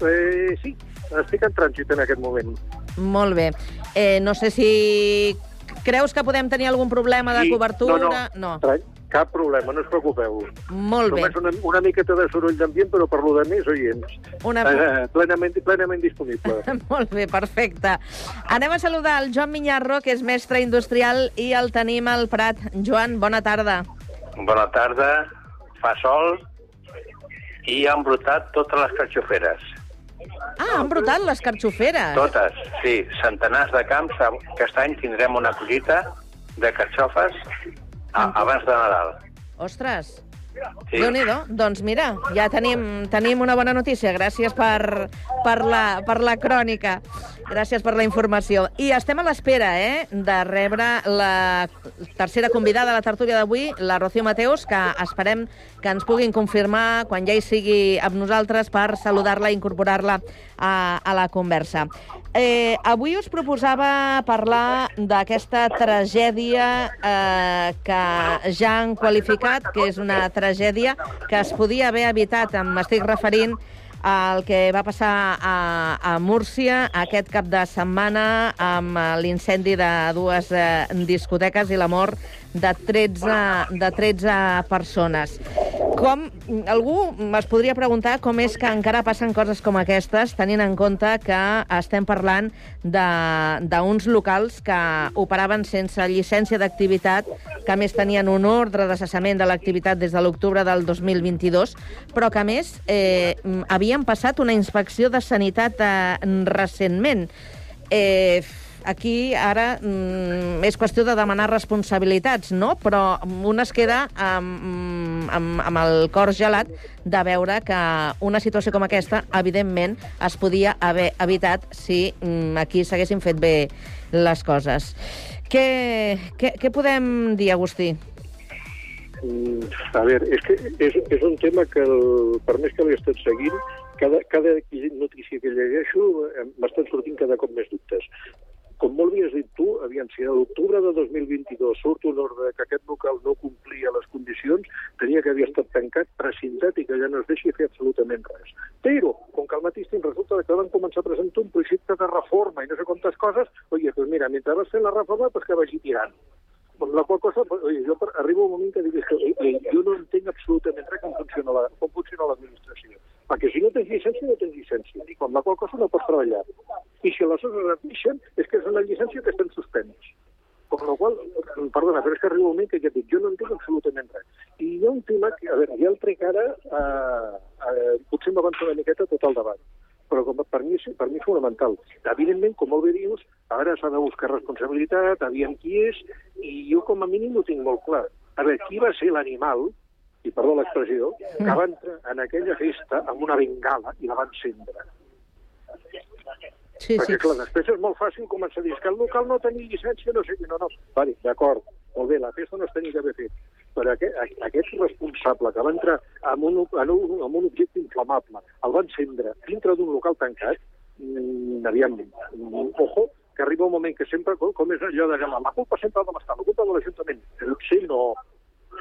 [SPEAKER 20] Eh, sí, estic en trànsit en aquest moment.
[SPEAKER 1] Molt bé. Eh, no sé si creus que podem tenir algun problema de
[SPEAKER 20] Sí,
[SPEAKER 1] cobertura.
[SPEAKER 20] No, no, Tra- cap problema, no us preocupeu.
[SPEAKER 1] Molt bé.
[SPEAKER 20] Només una, una miqueta de soroll d'ambient, però per lo de més, oients.
[SPEAKER 1] Una-
[SPEAKER 20] Eh, plenament, plenament disponible.
[SPEAKER 1] Molt bé, perfecte. Anem a saludar el Joan Minyarro, que és mestre industrial, i el tenim al Prat. Joan, bona tarda.
[SPEAKER 21] Bona tarda, fa sol i han brotat totes les carxoferes.
[SPEAKER 1] Ah, han brotat les carxoferes.
[SPEAKER 21] Totes, sí. Centenars de camps. Aquest any tindrem una collita de carxofes a, abans de Nadal.
[SPEAKER 1] Ostres,
[SPEAKER 21] Sí.
[SPEAKER 1] déu nhi Doncs mira, ja tenim, tenim una bona notícia. Gràcies per, per, la, per la crònica. Gràcies per la informació. I estem a l'espera eh, de rebre la tercera convidada a la tertúlia d'avui, la Rocío Mateos, que esperem que ens puguin confirmar quan ja hi sigui amb nosaltres per saludar-la i incorporar-la a, a la conversa. Eh, avui us proposava parlar d'aquesta tragèdia eh, que ja han qualificat, que és una tragèdia que es podia haver evitat. M'estic referint al que va passar a, a Múrcia aquest cap de setmana amb l'incendi de dues eh, discoteques i la mort de 13, de 13 persones. Com, algú es podria preguntar com és que encara passen coses com aquestes, tenint en compte que estem parlant d'uns locals que operaven sense llicència d'activitat, que més tenien un ordre de cessament de l'activitat des de l'octubre del 2022, però que a més eh, havien passat una inspecció de sanitat eh, recentment. Eh, aquí ara mm, és qüestió de demanar responsabilitats, no? Però un es queda amb, amb, amb el cor gelat de veure que una situació com aquesta, evidentment, es podia haver evitat si mm, aquí s'haguessin fet bé les coses. Què, què, què podem dir, Agustí?
[SPEAKER 20] Mm, a veure, és que és, és un tema que, el, per més que l'he estat seguint, cada, cada notícia que llegeixo m'estan sortint cada cop més dubtes. Com molt havies dit tu, aviam, si a l'octubre de 2022 surt un ordre que aquest local no complia les condicions, tenia que havia estat tancat, precintat i que ja no es deixi fer absolutament res. Però, com que al mateix temps resulta que van començar a presentar un projecte de reforma i no sé quantes coses, oye, pues mira, mentre vas fent la reforma, pues que vagi tirant. Amb la qual cosa, jo per, arriba un moment que dic que oye, jo no entenc absolutament res com funciona la, com funciona l'administració. Perquè si no tens llicència, no tens llicència. I amb la qual cosa no pots treballar. I si aleshores es repixen, és que és una llicència que estan suspens. Com la qual, perdona, però és que arriba un moment que ja dic, jo no entenc absolutament res. I hi ha un tema que, a veure, ja el trec ara, eh, eh, potser m'avança una miqueta tot el debat però com per mi, per mi és fonamental. Evidentment, com molt bé dius, ara s'ha de buscar responsabilitat, aviam qui és, i jo com a mínim ho tinc molt clar. A veure, qui va ser l'animal, i perdó l'expressió, que va entrar en aquella festa amb una bengala i la va encendre?
[SPEAKER 1] Sí,
[SPEAKER 20] Perquè,
[SPEAKER 1] sí.
[SPEAKER 20] clar, després és molt fàcil començar a dir que el local no tenia llicència, no sé què, no, no. Vale, d'acord, molt bé, la festa no es tenia que haver fet. Però aquest, aquest responsable que va entrar amb un, en un, amb un objecte inflamable, el va encendre dintre d'un local tancat, mm, aviam, ojo, que arriba un moment que sempre, com, és allò de la, culpa sempre ha de l'estat, la culpa de l'Ajuntament. Potser no,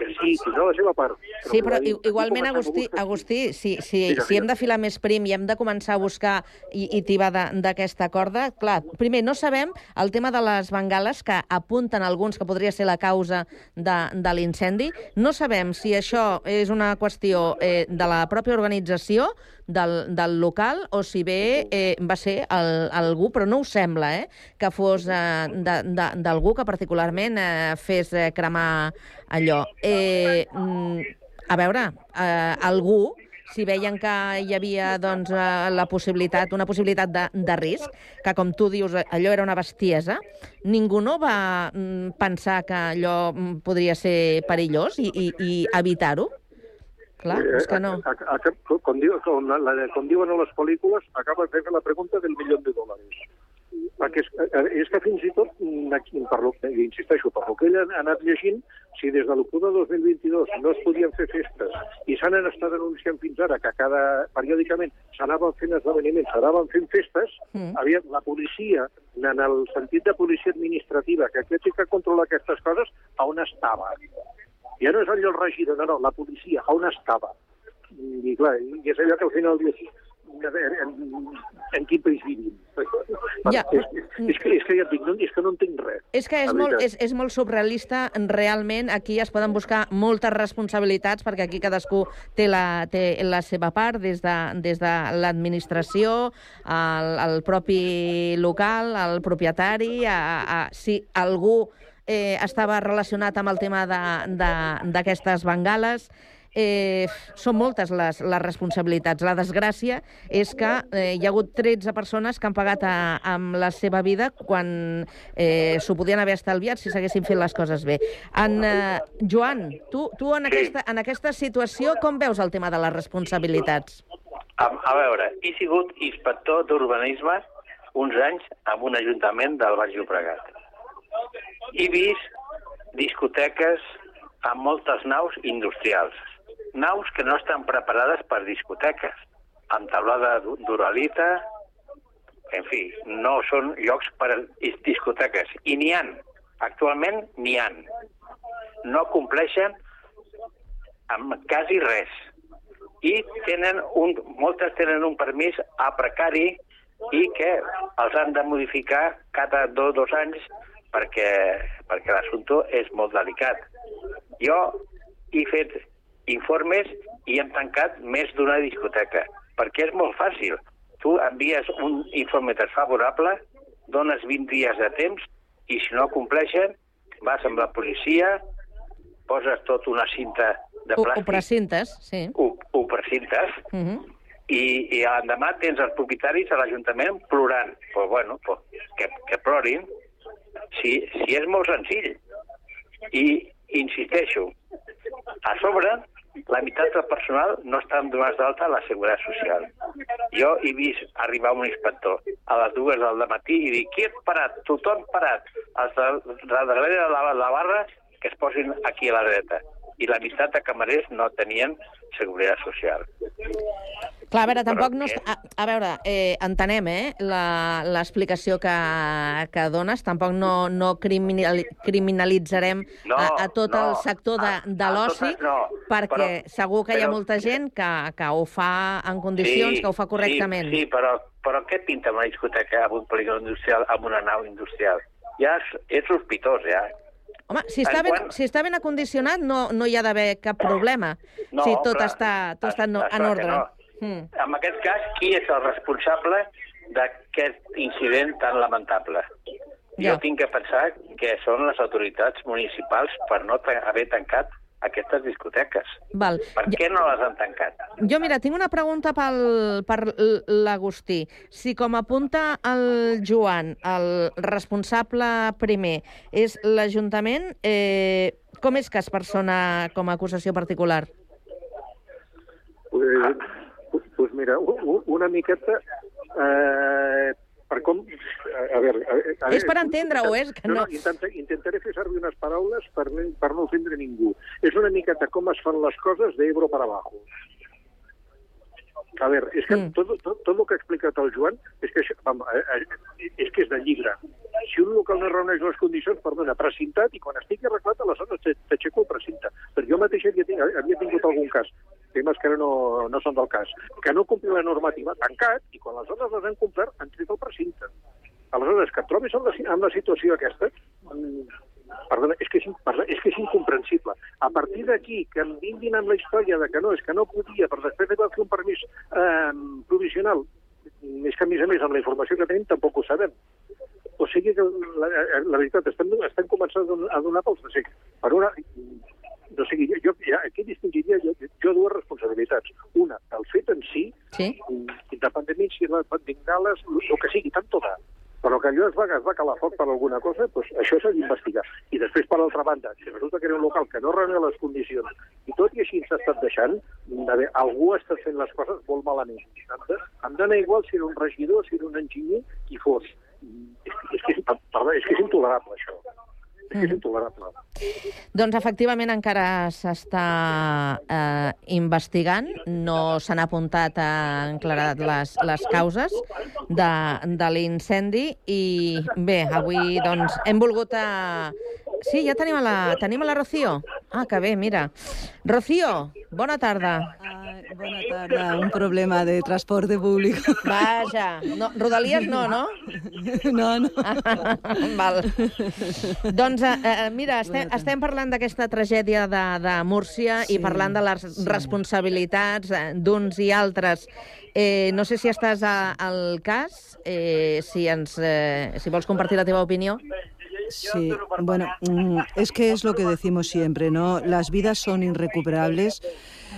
[SPEAKER 20] que sí, tindrà la seva part.
[SPEAKER 1] Sí, però
[SPEAKER 20] com
[SPEAKER 1] i-
[SPEAKER 20] dic,
[SPEAKER 1] igualment, Agustí,
[SPEAKER 20] buscar-
[SPEAKER 1] Agustí si, si,
[SPEAKER 20] Digues,
[SPEAKER 1] si hem de filar més prim i hem de començar a buscar i, i tibar d'aquesta corda, clar, primer, no sabem el tema de les bengales que apunten alguns que podria ser la causa de, de l'incendi. No sabem si això és una qüestió eh, de la pròpia organització del, del local o si bé eh, va ser el, algú, però no ho sembla, eh, que fos eh, d'algú que particularment eh, fes eh, cremar allò. Eh, mm, a veure, eh, algú, si veien que hi havia doncs, eh, la possibilitat, una possibilitat de, de risc, que com tu dius, allò era una bestiesa, ningú no va mm, pensar que allò mm, podria ser perillós i, i, i evitar-ho? Clar, és que no.
[SPEAKER 20] A, a, a, com, diu, com, la, com diuen a les pel·lícules, acaba de fer la pregunta del milió de dòlars. Perquè és, eh, és que fins i tot, mm, per lo, insisteixo, per lo que ell ha anat llegint, si des de l'octubre de 2022 no es podien fer festes i s'han estat anunciant fins ara que cada periòdicament s'anaven fent esdeveniments, s'anaven fent festes,
[SPEAKER 1] Mm.
[SPEAKER 20] havia, la policia, en el sentit de policia administrativa, que aquest que controla aquestes coses, on estava? Ja no és allò el regidor, no, no, la policia, on estava? I clar, i és allò que al final dius, veure, en, en quin país vivim?
[SPEAKER 1] Ja.
[SPEAKER 20] És, és, que, és que ja et dic, no, és que no entenc res.
[SPEAKER 1] És que és molt, és, és molt surrealista. Realment, aquí es poden buscar moltes responsabilitats, perquè aquí cadascú té la, té la seva part, des de, des de l'administració, el, el propi local, el propietari, a, a, si algú eh, estava relacionat amb el tema d'aquestes bengales. eh, són moltes les, les responsabilitats. La desgràcia és que eh, hi ha hagut 13 persones que han pagat a, amb la seva vida quan eh, s'ho podien haver estalviat si s'haguessin fet les coses bé. En, eh, Joan, tu, tu en, aquesta, en aquesta situació com veus el tema de les responsabilitats?
[SPEAKER 21] A, a veure, he sigut inspector d'urbanisme uns anys en un ajuntament del Baix Llobregat. He vist discoteques amb moltes naus industrials. Naus que no estan preparades per discoteques, amb taulada d'uralita, en fi, no són llocs per discoteques. I n'hi han, actualment n'hi han. No compleixen amb quasi res. I tenen un, moltes tenen un permís a precari i que els han de modificar cada dos, dos anys perquè, perquè l'assumpte és molt delicat. Jo he fet informes i hem tancat més d'una discoteca, perquè és molt fàcil. Tu envies un informe desfavorable, dones 20 dies de temps i si no compleixen, vas amb la policia, poses tot una cinta de
[SPEAKER 1] O, o
[SPEAKER 21] plàstic,
[SPEAKER 1] precintes, sí.
[SPEAKER 21] ho, ho precintes,
[SPEAKER 1] Uh -huh.
[SPEAKER 21] i, i l'endemà tens els propietaris a l'Ajuntament plorant. Pues bueno, pues, que, que plorin, si, si és molt senzill. I insisteixo, a sobre, la meitat del personal no estan donats d'alta a la Seguretat Social. Jo he vist arribar un inspector a les dues del matí i dir, qui és parat? Tothom parat. Els de, de darrere de la, la barra que es posin aquí a la dreta. I la meitat de camarers no tenien Seguretat Social.
[SPEAKER 1] Clar, a veure, tampoc
[SPEAKER 21] Però
[SPEAKER 1] no... A, a veure, eh, entenem, eh, la- l'explicació que, que dones. Tampoc no, no criminali criminalitzarem
[SPEAKER 21] No,
[SPEAKER 1] a, a tot
[SPEAKER 21] no,
[SPEAKER 1] el sector de, de l'oci,
[SPEAKER 21] no,
[SPEAKER 1] perquè
[SPEAKER 21] però-
[SPEAKER 1] segur que hi ha
[SPEAKER 21] però-
[SPEAKER 1] molta gent que, que ho fa en condicions, que ho fa correctament.
[SPEAKER 21] Sí, sí però, però què pinta una discoteca amb un polígon industrial, amb una nau industrial? Ja és, és sospitós, ja.
[SPEAKER 1] Home, si està,
[SPEAKER 21] En
[SPEAKER 1] ben,
[SPEAKER 21] quan-
[SPEAKER 1] si està ben acondicionat no, no hi ha d'haver cap problema.
[SPEAKER 21] No,
[SPEAKER 1] si tot
[SPEAKER 21] clar,
[SPEAKER 1] està, tot està en,
[SPEAKER 21] és
[SPEAKER 1] en ordre.
[SPEAKER 21] no.
[SPEAKER 1] Mm.
[SPEAKER 21] En aquest cas, qui és el responsable d'aquest incident tan lamentable?
[SPEAKER 1] Ja.
[SPEAKER 21] Jo tinc que pensar que són les autoritats municipals per no haver tancat aquestes discoteques.
[SPEAKER 1] Val.
[SPEAKER 21] Per què no les han tancat?
[SPEAKER 1] Jo, mira, tinc una pregunta pel, per l'Agustí. Si, com apunta el Joan, el responsable primer és l'Ajuntament, eh, com és que es persona com a acusació particular?
[SPEAKER 20] Pues, pues mira, una miqueta... Eh, per com... A, a veure... A, a,
[SPEAKER 1] És per entendre-ho, és que no...
[SPEAKER 20] no intenta, intentaré fer servir unes paraules per, no- per no ofendre ningú. És una miqueta com es fan les coses d'Ebro per abajo. A veure, és que mm. tot, tot, tot el que ha explicat el Joan és que, això, vam, eh, eh, és que és de llibre. Si un local no reuneix les condicions, perdona, precintat, i quan estigui arreglat, aleshores t'aixeco el precinte. Però jo mateix havia, ting havia tingut algun cas, temes que ara no, no són del cas, que no complia la normativa, tancat, i quan les zones les han complert, han tret el precinte. Aleshores, que et trobis en la, en la situació aquesta, mm, perdona, és que és, és que és incomprensible. A partir d'aquí, que em vinguin amb la història de que no, és que no podia, però després li va fer un permís eh, provisional, és que, a més a més, amb la informació que tenim, tampoc ho sabem. O sigui que, la, la veritat, estem, estem començant a donar, pels de sec. Per una... No sé, jo, jo ja, aquí distingiria jo, jo dues responsabilitats. Una, el fet en si,
[SPEAKER 1] sí.
[SPEAKER 20] independentment si les bengales, el que sigui, tant tot però que allò es va, es va calar foc per alguna cosa, doncs això s'ha d'investigar. I després, per l'altra banda, si resulta que era un local que no reuneix les condicions, i tot i així s'ha estat deixant, a algú està fent les coses molt malament. Em dona igual si era un regidor, si era un enginyer, qui fos. És, és, que, és, és que és intolerable, això. És intolerable.
[SPEAKER 1] Doncs efectivament encara s'està eh, investigant, no s'han apuntat a enclarat les, les causes de, de l'incendi i bé, avui doncs hem volgut a... Sí, ja tenim a la, tenim a la Rocío. Ah, que bé, mira. Rocío, bona tarda.
[SPEAKER 22] Bona tarda, un problema de transporte público.
[SPEAKER 1] Vaja, no, Rodalies no, no?
[SPEAKER 22] No, no.
[SPEAKER 1] Val. Doncs, eh, eh, mira, estem, estem parlant d'aquesta tragèdia de, de Múrcia sí, i parlant de les sí. responsabilitats eh, d'uns i altres. Eh, no sé si estàs a, al cas, eh, si, ens, eh, si vols compartir la teva opinió.
[SPEAKER 22] Sí, bueno, mm, es que es lo que decimos siempre, ¿no? Las vidas son irrecuperables.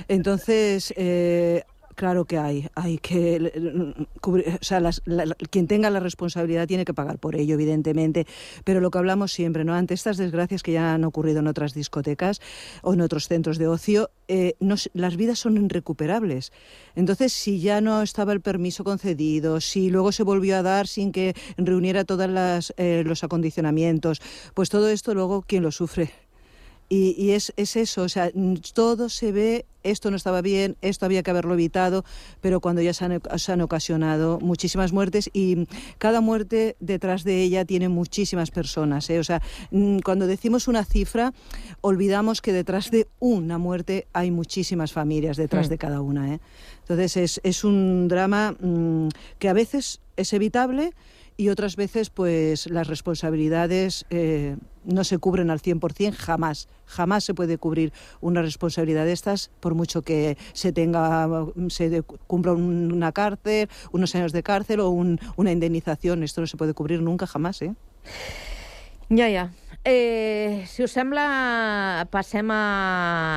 [SPEAKER 22] Entonces, eh, Claro que hay, hay que cubrir, o sea, las, la, quien tenga la responsabilidad tiene que pagar por ello, evidentemente, pero lo que hablamos siempre, ¿no? Ante estas desgracias que ya han ocurrido en otras discotecas o en otros centros de ocio, eh, no, las vidas son irrecuperables. Entonces, si ya no estaba el permiso concedido, si luego se volvió a dar sin que reuniera todos eh, los acondicionamientos, pues todo esto luego, ¿quién lo sufre? Y, y es, es, eso, o sea, todo se ve, esto no estaba bien, esto había que haberlo evitado, pero cuando ya se han, se han, ocasionado muchísimas muertes y cada muerte detrás de ella tiene muchísimas personas. ¿eh? O sea, cuando decimos una cifra, olvidamos que detrás de una muerte hay muchísimas familias detrás mm. de cada una. ¿eh? Entonces es, es un drama mmm, que a veces es evitable y otras veces pues las responsabilidades eh, no se cubren al 100%, jamás, jamás se puede cubrir una responsabilidad de estas por mucho que se tenga, se cumpla una cárcel, unos años de cárcel o un, una indemnización, esto no se puede cubrir nunca, jamás, ¿eh?
[SPEAKER 1] Ja, ja. Eh, si us sembla, passem a,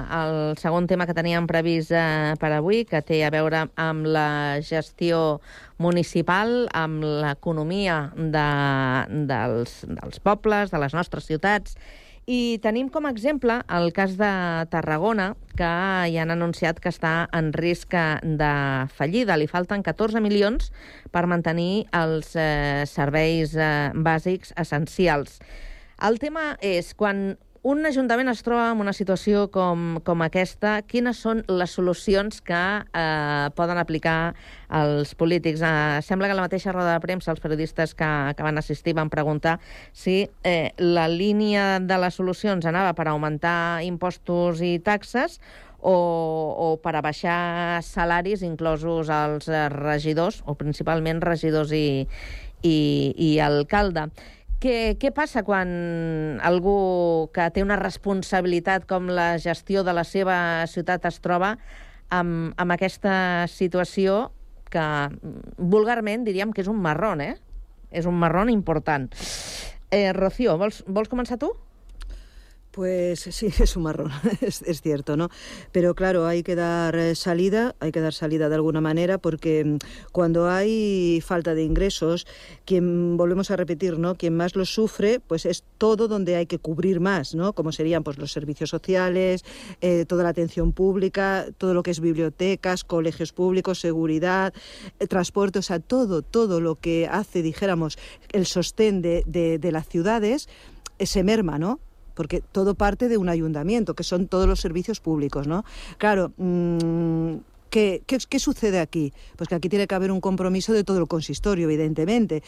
[SPEAKER 1] al segon tema que teníem previst eh, per avui, que té a veure amb la gestió municipal, amb l'economia de, dels, dels pobles, de les nostres ciutats, i tenim com a exemple el cas de Tarragona, que ja han anunciat que està en risc de fallida. Li falten 14 milions per mantenir els eh, serveis eh, bàsics essencials. El tema és, quan un ajuntament es troba en una situació com, com aquesta, quines són les solucions que eh, poden aplicar els polítics? Eh, sembla que a la mateixa roda de premsa els periodistes que, que van assistir van preguntar si eh, la línia de les solucions anava per augmentar impostos i taxes o, o per abaixar salaris, inclosos els regidors, o principalment regidors i, i, i alcalde. Què, què passa quan algú que té una responsabilitat com la gestió de la seva ciutat es troba amb, amb aquesta situació que vulgarment diríem que és un marrón, eh? És un marrón important. Eh, Rocío, vols, vols començar tu?
[SPEAKER 22] Pues sí, es un marrón, es, es, cierto, ¿no? Pero claro, hay que dar eh, salida, hay que dar salida de alguna manera, porque mm, cuando hay falta de ingresos, quien, volvemos a repetir, ¿no? Quien más lo sufre, pues es todo donde hay que cubrir más, ¿no? Como serían pues los servicios sociales, eh, toda la atención pública, todo lo que es bibliotecas, colegios públicos, seguridad, eh, transporte, o sea, todo, todo lo que hace, dijéramos, el sostén de, de, de las ciudades, se merma, ¿no? Porque todo parte de un ayuntamiento, que son todos los servicios públicos, ¿no? Claro, mmm, ¿Qué, ¿Qué, sucede aquí? Pues que aquí tiene que haber un compromiso de todo el consistorio, evidentemente,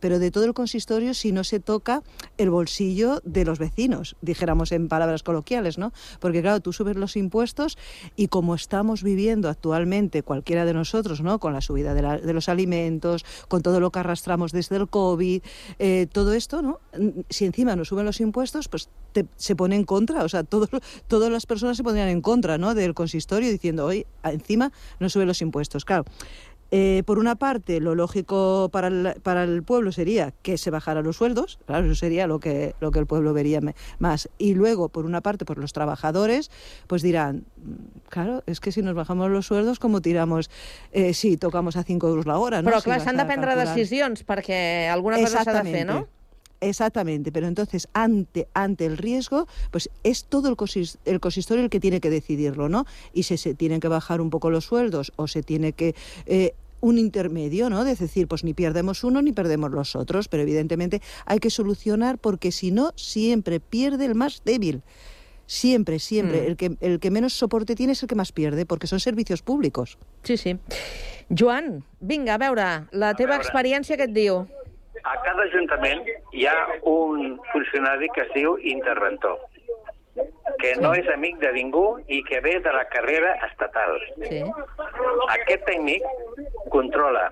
[SPEAKER 22] pero de todo el consistorio si no se toca el bolsillo de los vecinos, dijéramos en palabras coloquiales, ¿no? Porque claro, tú subes los impuestos y como estamos viviendo actualmente cualquiera de nosotros, ¿no? Con la subida de los alimentos, con todo lo que arrastramos desde el COVID, eh, todo esto, ¿no? Si encima nos suben los impuestos, pues te, se pone en contra, o sea, todo, todas las personas se pondrían en contra, ¿no? Del consistorio diciendo, hoy encima no sube los impuestos. Claro, eh, por una parte, lo lógico para el, para el, pueblo sería que se bajaran los sueldos, claro, eso sería lo que, lo que el pueblo vería más. Y luego, por una parte, por los trabajadores, pues dirán, mm, claro, es que si nos bajamos los sueldos, ¿cómo tiramos? Eh, sí, tocamos a 5 euros la hora, no?
[SPEAKER 1] Però, clar, si s'han de prendre calcular... decisions perquè alguna cosa s'ha de fer, no?
[SPEAKER 22] Exactamente, pero entonces ante, ante el riesgo, pues es todo el, consist, el consistorio el que tiene que decidirlo, ¿no? Y si se tienen que bajar un poco los sueldos o se tiene que... Eh, un intermedio, ¿no? De decir, pues ni perdemos uno ni perdemos los otros, pero evidentemente hay que solucionar porque si no, siempre pierde el más débil. Siempre, siempre. Mm. El, que, el que menos soporte tiene es el que más pierde, porque son servicios públicos.
[SPEAKER 1] Sí, sí. Joan, vinga, a veure, la teva experiència què et diu?
[SPEAKER 21] A cada ajuntament hi ha un funcionari que es diu interventor, que no és amic de ningú i que ve de la carrera estatal.
[SPEAKER 1] Sí.
[SPEAKER 21] Aquest tècnic controla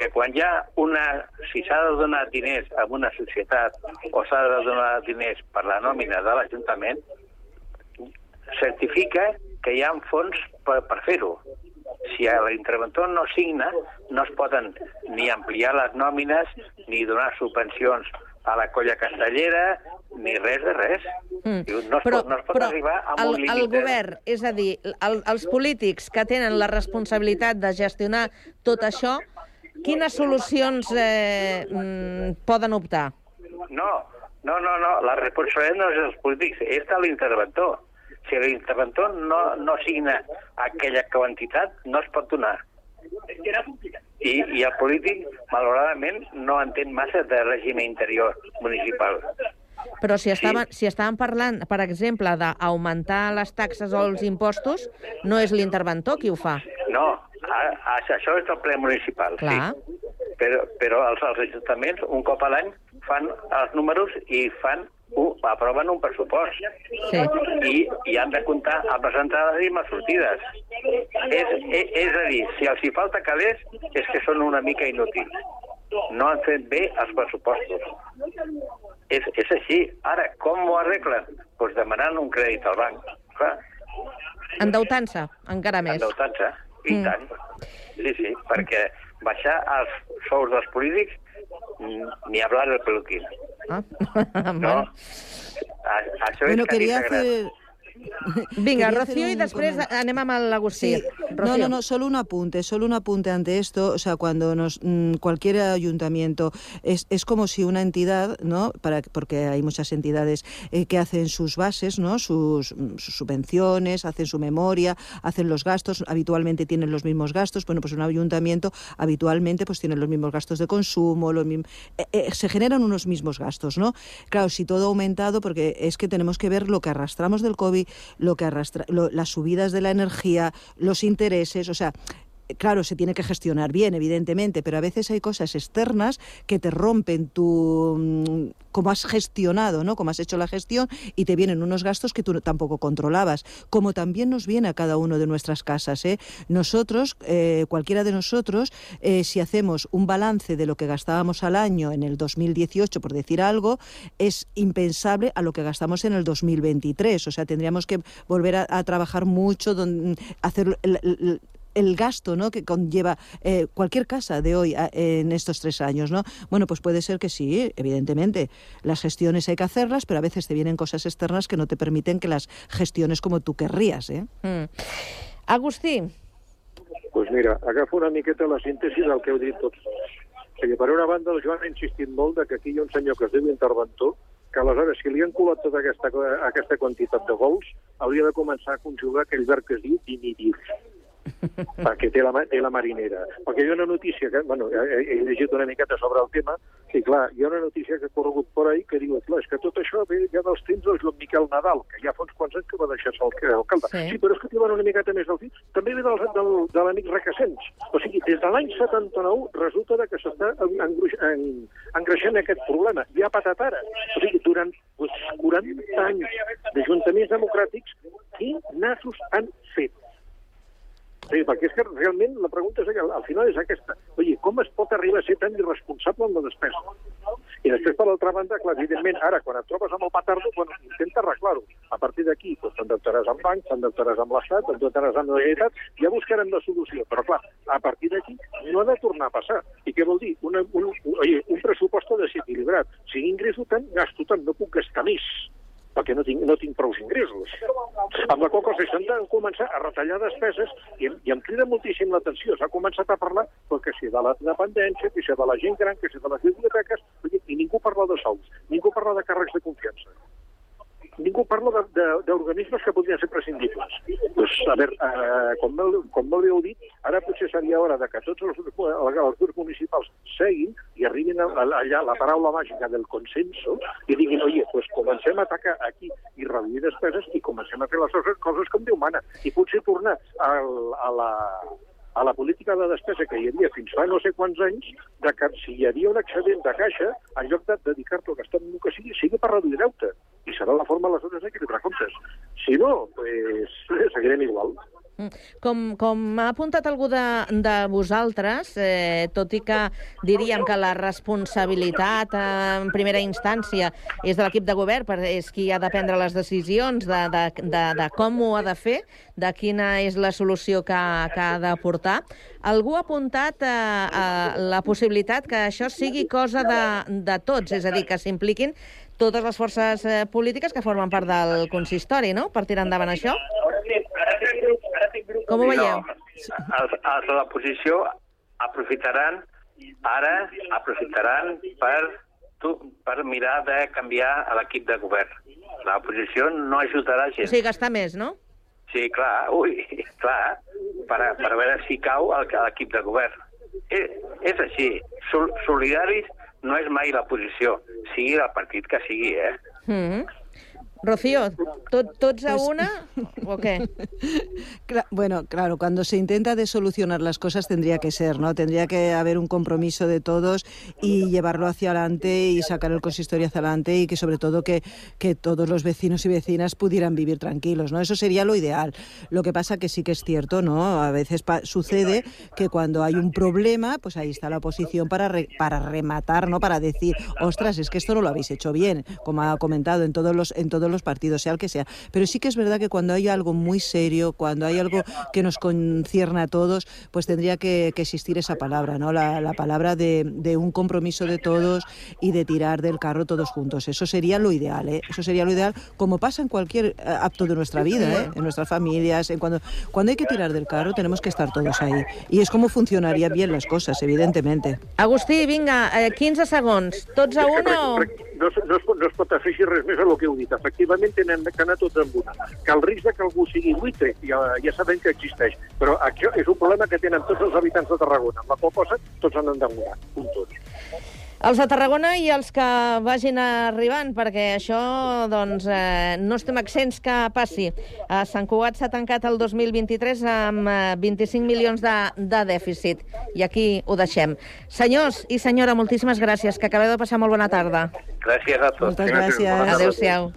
[SPEAKER 21] que quan hi ha una... si s'ha de donar diners a una societat o s'ha de donar diners per la nòmina de l'Ajuntament, certifica que hi ha fons per, per fer-ho si l'interventor no signa, no es poden ni ampliar les nòmines ni donar subvencions a la colla castellera, ni res de res.
[SPEAKER 1] Mm.
[SPEAKER 21] No, es
[SPEAKER 1] Però,
[SPEAKER 21] pot, no es pot
[SPEAKER 1] però
[SPEAKER 21] arribar a
[SPEAKER 1] el,
[SPEAKER 21] un límit.
[SPEAKER 1] el
[SPEAKER 21] de-
[SPEAKER 1] govern, és a dir, el, els polítics que tenen la responsabilitat de gestionar tot això, quines solucions eh, mm, poden optar?
[SPEAKER 21] No, no, no, no, la responsabilitat no és dels polítics, és de l'interventor. Si l'interventor no, no signa aquella quantitat, no es pot donar. I, I el polític, malauradament, no entén massa de règim interior municipal.
[SPEAKER 1] Però si estaven, si estaven parlant, per exemple, d'augmentar les taxes o els impostos, no és l'interventor qui ho fa.
[SPEAKER 21] No, a, a, això és del ple municipal,
[SPEAKER 1] Clar.
[SPEAKER 21] sí. Però, però els, els ajuntaments, un cop a l'any, fan els números i fan un, aproven un pressupost.
[SPEAKER 1] Sí.
[SPEAKER 21] I, I han de comptar amb les entrades i amb les sortides. És, és, és a dir, si els hi falta calés, és que són una mica inútils. No han fet bé els pressupostos. És, és així. Ara, com ho arreglen? Doncs pues demanant un crèdit al banc. Clar,
[SPEAKER 1] Endeutant-se, encara més.
[SPEAKER 21] endeutant-se. I
[SPEAKER 1] Mm.
[SPEAKER 21] tant. Sí, sí, perquè baixar els sous dels polítics ni hablar del peluquín.
[SPEAKER 1] Ah.
[SPEAKER 21] No? A, això
[SPEAKER 22] Bueno,
[SPEAKER 21] és que
[SPEAKER 22] quería
[SPEAKER 21] a ti t'agrada.
[SPEAKER 22] hacer...
[SPEAKER 1] Vinga, Rocío, i després
[SPEAKER 22] comen-
[SPEAKER 1] anem amb l'Agustí.
[SPEAKER 22] Sí, no, no, no, solo un apunte, solo un apunte ante esto. O sea, cuando nos, mm, cualquier ayuntamiento es, es como si una entidad, ¿no? Para, porque hay muchas entidades eh, que hacen sus bases, ¿no? Sus, mm, sus subvenciones, hacen su memoria, hacen los gastos, habitualmente tienen los mismos gastos. Bueno, pues un ayuntamiento habitualmente pues tiene los mismos gastos de consumo, los mismos, eh, eh, se generan unos mismos gastos, ¿no? Claro, si todo ha aumentado, porque es que tenemos que ver lo que arrastramos del COVID, lo que arrastra, lo- las subidas de la energía, los intereses, o sea, Claro, se tiene que gestionar bien, evidentemente, pero a veces hay cosas externas que te rompen tu mm, cómo has gestionado, ¿no? Cómo has hecho la gestión y te vienen unos gastos que tú tampoco controlabas. Como también nos viene a cada uno de nuestras casas, ¿eh? Nosotros, eh, cualquiera de nosotros, eh, si hacemos un balance de lo que gastábamos al año en el 2018, por decir algo, es impensable a lo que gastamos en el 2023. O sea, tendríamos que volver a, a trabajar mucho, don- hacer el- gasto ¿no? que conlleva eh, cualquier casa de hoy a- en estos tres años. ¿no? Bueno, pues puede ser que sí, evidentemente. Las gestiones hay que hacerlas, pero a veces te vienen cosas externas que no te permiten que las gestiones como tú querrías. ¿eh?
[SPEAKER 1] Mm. Agustí,
[SPEAKER 20] Doncs mira, agafo una miqueta la síntesi del que heu dit tots. O sigui, per una banda, el Joan ha insistit molt de que aquí hi ha un senyor que es diu interventor, que aleshores, si li han colat tota aquesta, aquesta quantitat de vols, hauria de començar a conjugar aquell verb que es diu dimitir perquè té la, té la marinera. Perquè hi ha una notícia que, bueno, he, he llegit una miqueta sobre el tema, i clar, hi ha una notícia que ha corregut por ahí que diu, clar, és que tot això ve ja dels temps del Joan Miquel Nadal, que ja fa uns quants anys que va deixar-se el alcalde.
[SPEAKER 1] Sí.
[SPEAKER 20] Sí. sí, però és que van una miqueta més del fi. També ve del, del, de l'amic Requesens. O sigui, des de l'any 79 resulta que s'està engreixant aquest problema. Hi ha patatara. O sigui, durant pues, 40 anys d'ajuntaments democràtics, qui nassos han fet? Sí, perquè és que realment la pregunta és que al final és aquesta. Oye, com es pot arribar a ser tan irresponsable amb la despesa? I després, per l'altra banda, clar, evidentment, ara, quan et trobes amb el petardo, bueno, intenta arreglar-ho. A partir d'aquí, doncs, t'endeutaràs amb bancs, t'endeutaràs amb l'Estat, t'endeutaràs amb la Generalitat, ja buscarem la solució. Però, clar, a partir d'aquí no ha de tornar a passar. I què vol dir? Una, un, un, un pressupost ha de ser equilibrat. Si ingresso tant, gasto tant, no puc gastar més perquè no tinc, no tinc prou ingressos. Amb la qual cosa s'han de començar a retallar despeses i, i em crida moltíssim l'atenció. S'ha començat a parlar que si de la dependència, que si de la gent gran, que si de les biblioteques, i ningú parla de sous, ningú parla de càrrecs de confiança. Ningú parla d'organismes que podrien ser prescindibles. Pues, a veure, eh, com, molt, com molt bé heu dit, ara potser seria hora de que tots els, grups- els grups municipals seguin i arribin a, a, allà la paraula màgica del consenso i diguin, oye, pues comencem a atacar aquí i reduir despeses i comencem a fer les coses, coses com Déu mana. I potser tornar al, a la a la política de despesa que hi havia fins fa no sé quants anys, de que si hi havia un excedent de caixa, en lloc de dedicar-lo a gastar en el que sigui, sigui per reduir deute. I serà la forma aleshores d'equilibrar comptes. Si no, pues, seguirem igual.
[SPEAKER 1] Com, com ha apuntat algú de, de vosaltres, eh, tot i que diríem que la responsabilitat eh, en primera instància és de l'equip de govern, per, és qui ha de prendre les decisions de, de, de, de com ho ha de fer, de quina és la solució que, que ha d'aportar, algú ha apuntat eh, eh, la possibilitat que això sigui cosa de, de tots, és a dir, que s'impliquin totes les forces eh, polítiques que formen part del consistori, no?, per tirar endavant això. Com ho veieu?
[SPEAKER 21] No, els, els de l'oposició aprofitaran, ara aprofitaran per, tu, per mirar de canviar a l'equip de govern. L'oposició no ajudarà
[SPEAKER 1] O
[SPEAKER 21] gens.
[SPEAKER 1] sigui, gastar més, no?
[SPEAKER 21] Sí, clar, ui, clar, per, per veure si cau l'equip de govern. És, és així. Sol, solidaris no és mai l'oposició, sigui el partit que sigui, eh?
[SPEAKER 1] Mm -hmm. Rocío, tot, tots a una o?
[SPEAKER 22] Cla- Bueno, claro, cuando se intenta de solucionar las cosas tendría que ser, ¿no? Tendría que haber un compromiso de todos y llevarlo hacia adelante y sacar el consistorio hacia adelante y que sobre todo que, que todos los vecinos y vecinas pudieran vivir tranquilos, ¿no? Eso sería lo ideal. Lo que pasa que sí que es cierto, ¿no? A veces sucede que cuando hay un problema, pues ahí está la oposición para, re- para rematar, ¿no? Para decir, ostras, es que esto no lo habéis hecho bien, como ha comentado en todos los, en todos los partidos, sea el que sea. Pero sí que es verdad que cuando hay algo muy serio, cuando hay algo que nos concierne a todos, pues tendría que, existir esa palabra, ¿no? La, la palabra de, de un compromiso de todos y de tirar del carro todos juntos. Eso sería lo ideal, ¿eh? Eso sería lo ideal, como pasa en cualquier eh, acto de nuestra vida, ¿eh? En nuestras familias, en cuando, cuando hay que tirar del carro tenemos que estar todos ahí. Y es como funcionarían bien las cosas, evidentemente.
[SPEAKER 1] Agustí, vinga, eh, 15 segons. Tots a una o...
[SPEAKER 20] no, no, es, no es pot afegir res més a el que heu dit. Efectivament, tenen que anar tots amb una. Que el risc de que algú sigui buitre ja, ja sabem que existeix, però això és un problema que tenen tots els habitants de Tarragona, amb la qual cosa tots han d'endemonar, un tots.
[SPEAKER 1] Els de Tarragona i els que vagin arribant, perquè això doncs, eh, no estem accents que passi. A Sant Cugat s'ha tancat el 2023 amb eh, 25 milions de, de dèficit. I aquí ho deixem. Senyors i senyora, moltíssimes gràcies. Que acabeu de passar molt bona tarda.
[SPEAKER 21] Gràcies a tots.
[SPEAKER 22] Moltes gràcies.
[SPEAKER 1] Adéu-siau.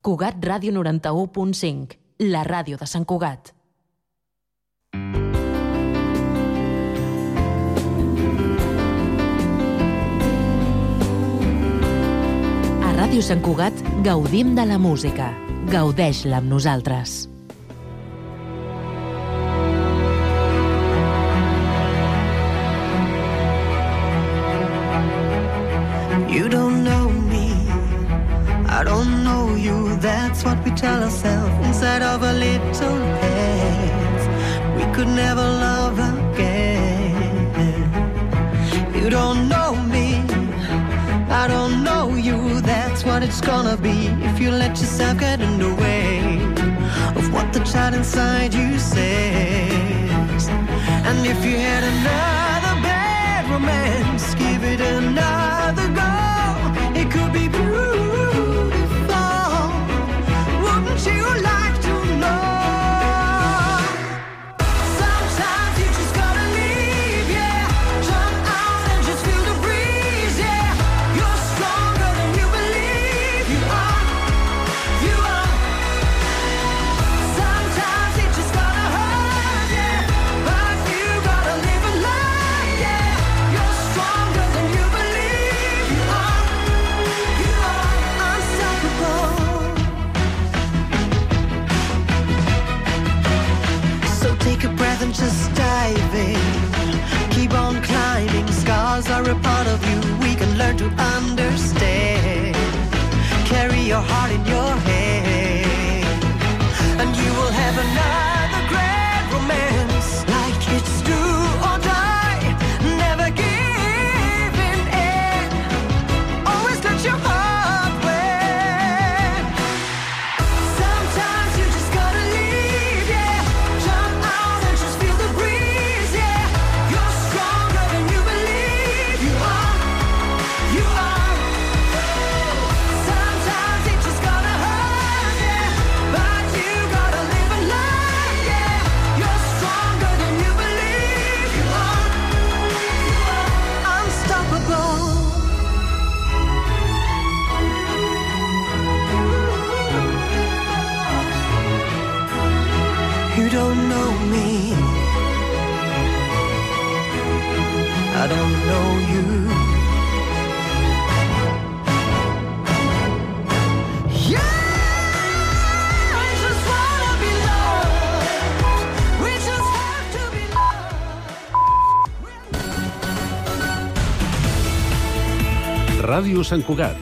[SPEAKER 23] Cugat Ràdio 91.5, la ràdio de Sant Cugat. A Ràdio Sant Cugat gaudim de la música. Gaudeix-la amb nosaltres.
[SPEAKER 24] You don't know me, I don't. That's what we tell ourselves inside of our little heads. We could never love again. You don't know me, I don't know you. That's what it's gonna be if you let yourself get in the way of what the child inside you says. And if you had another bad romance, give it another go.
[SPEAKER 25] Ràdio Sant Cugat,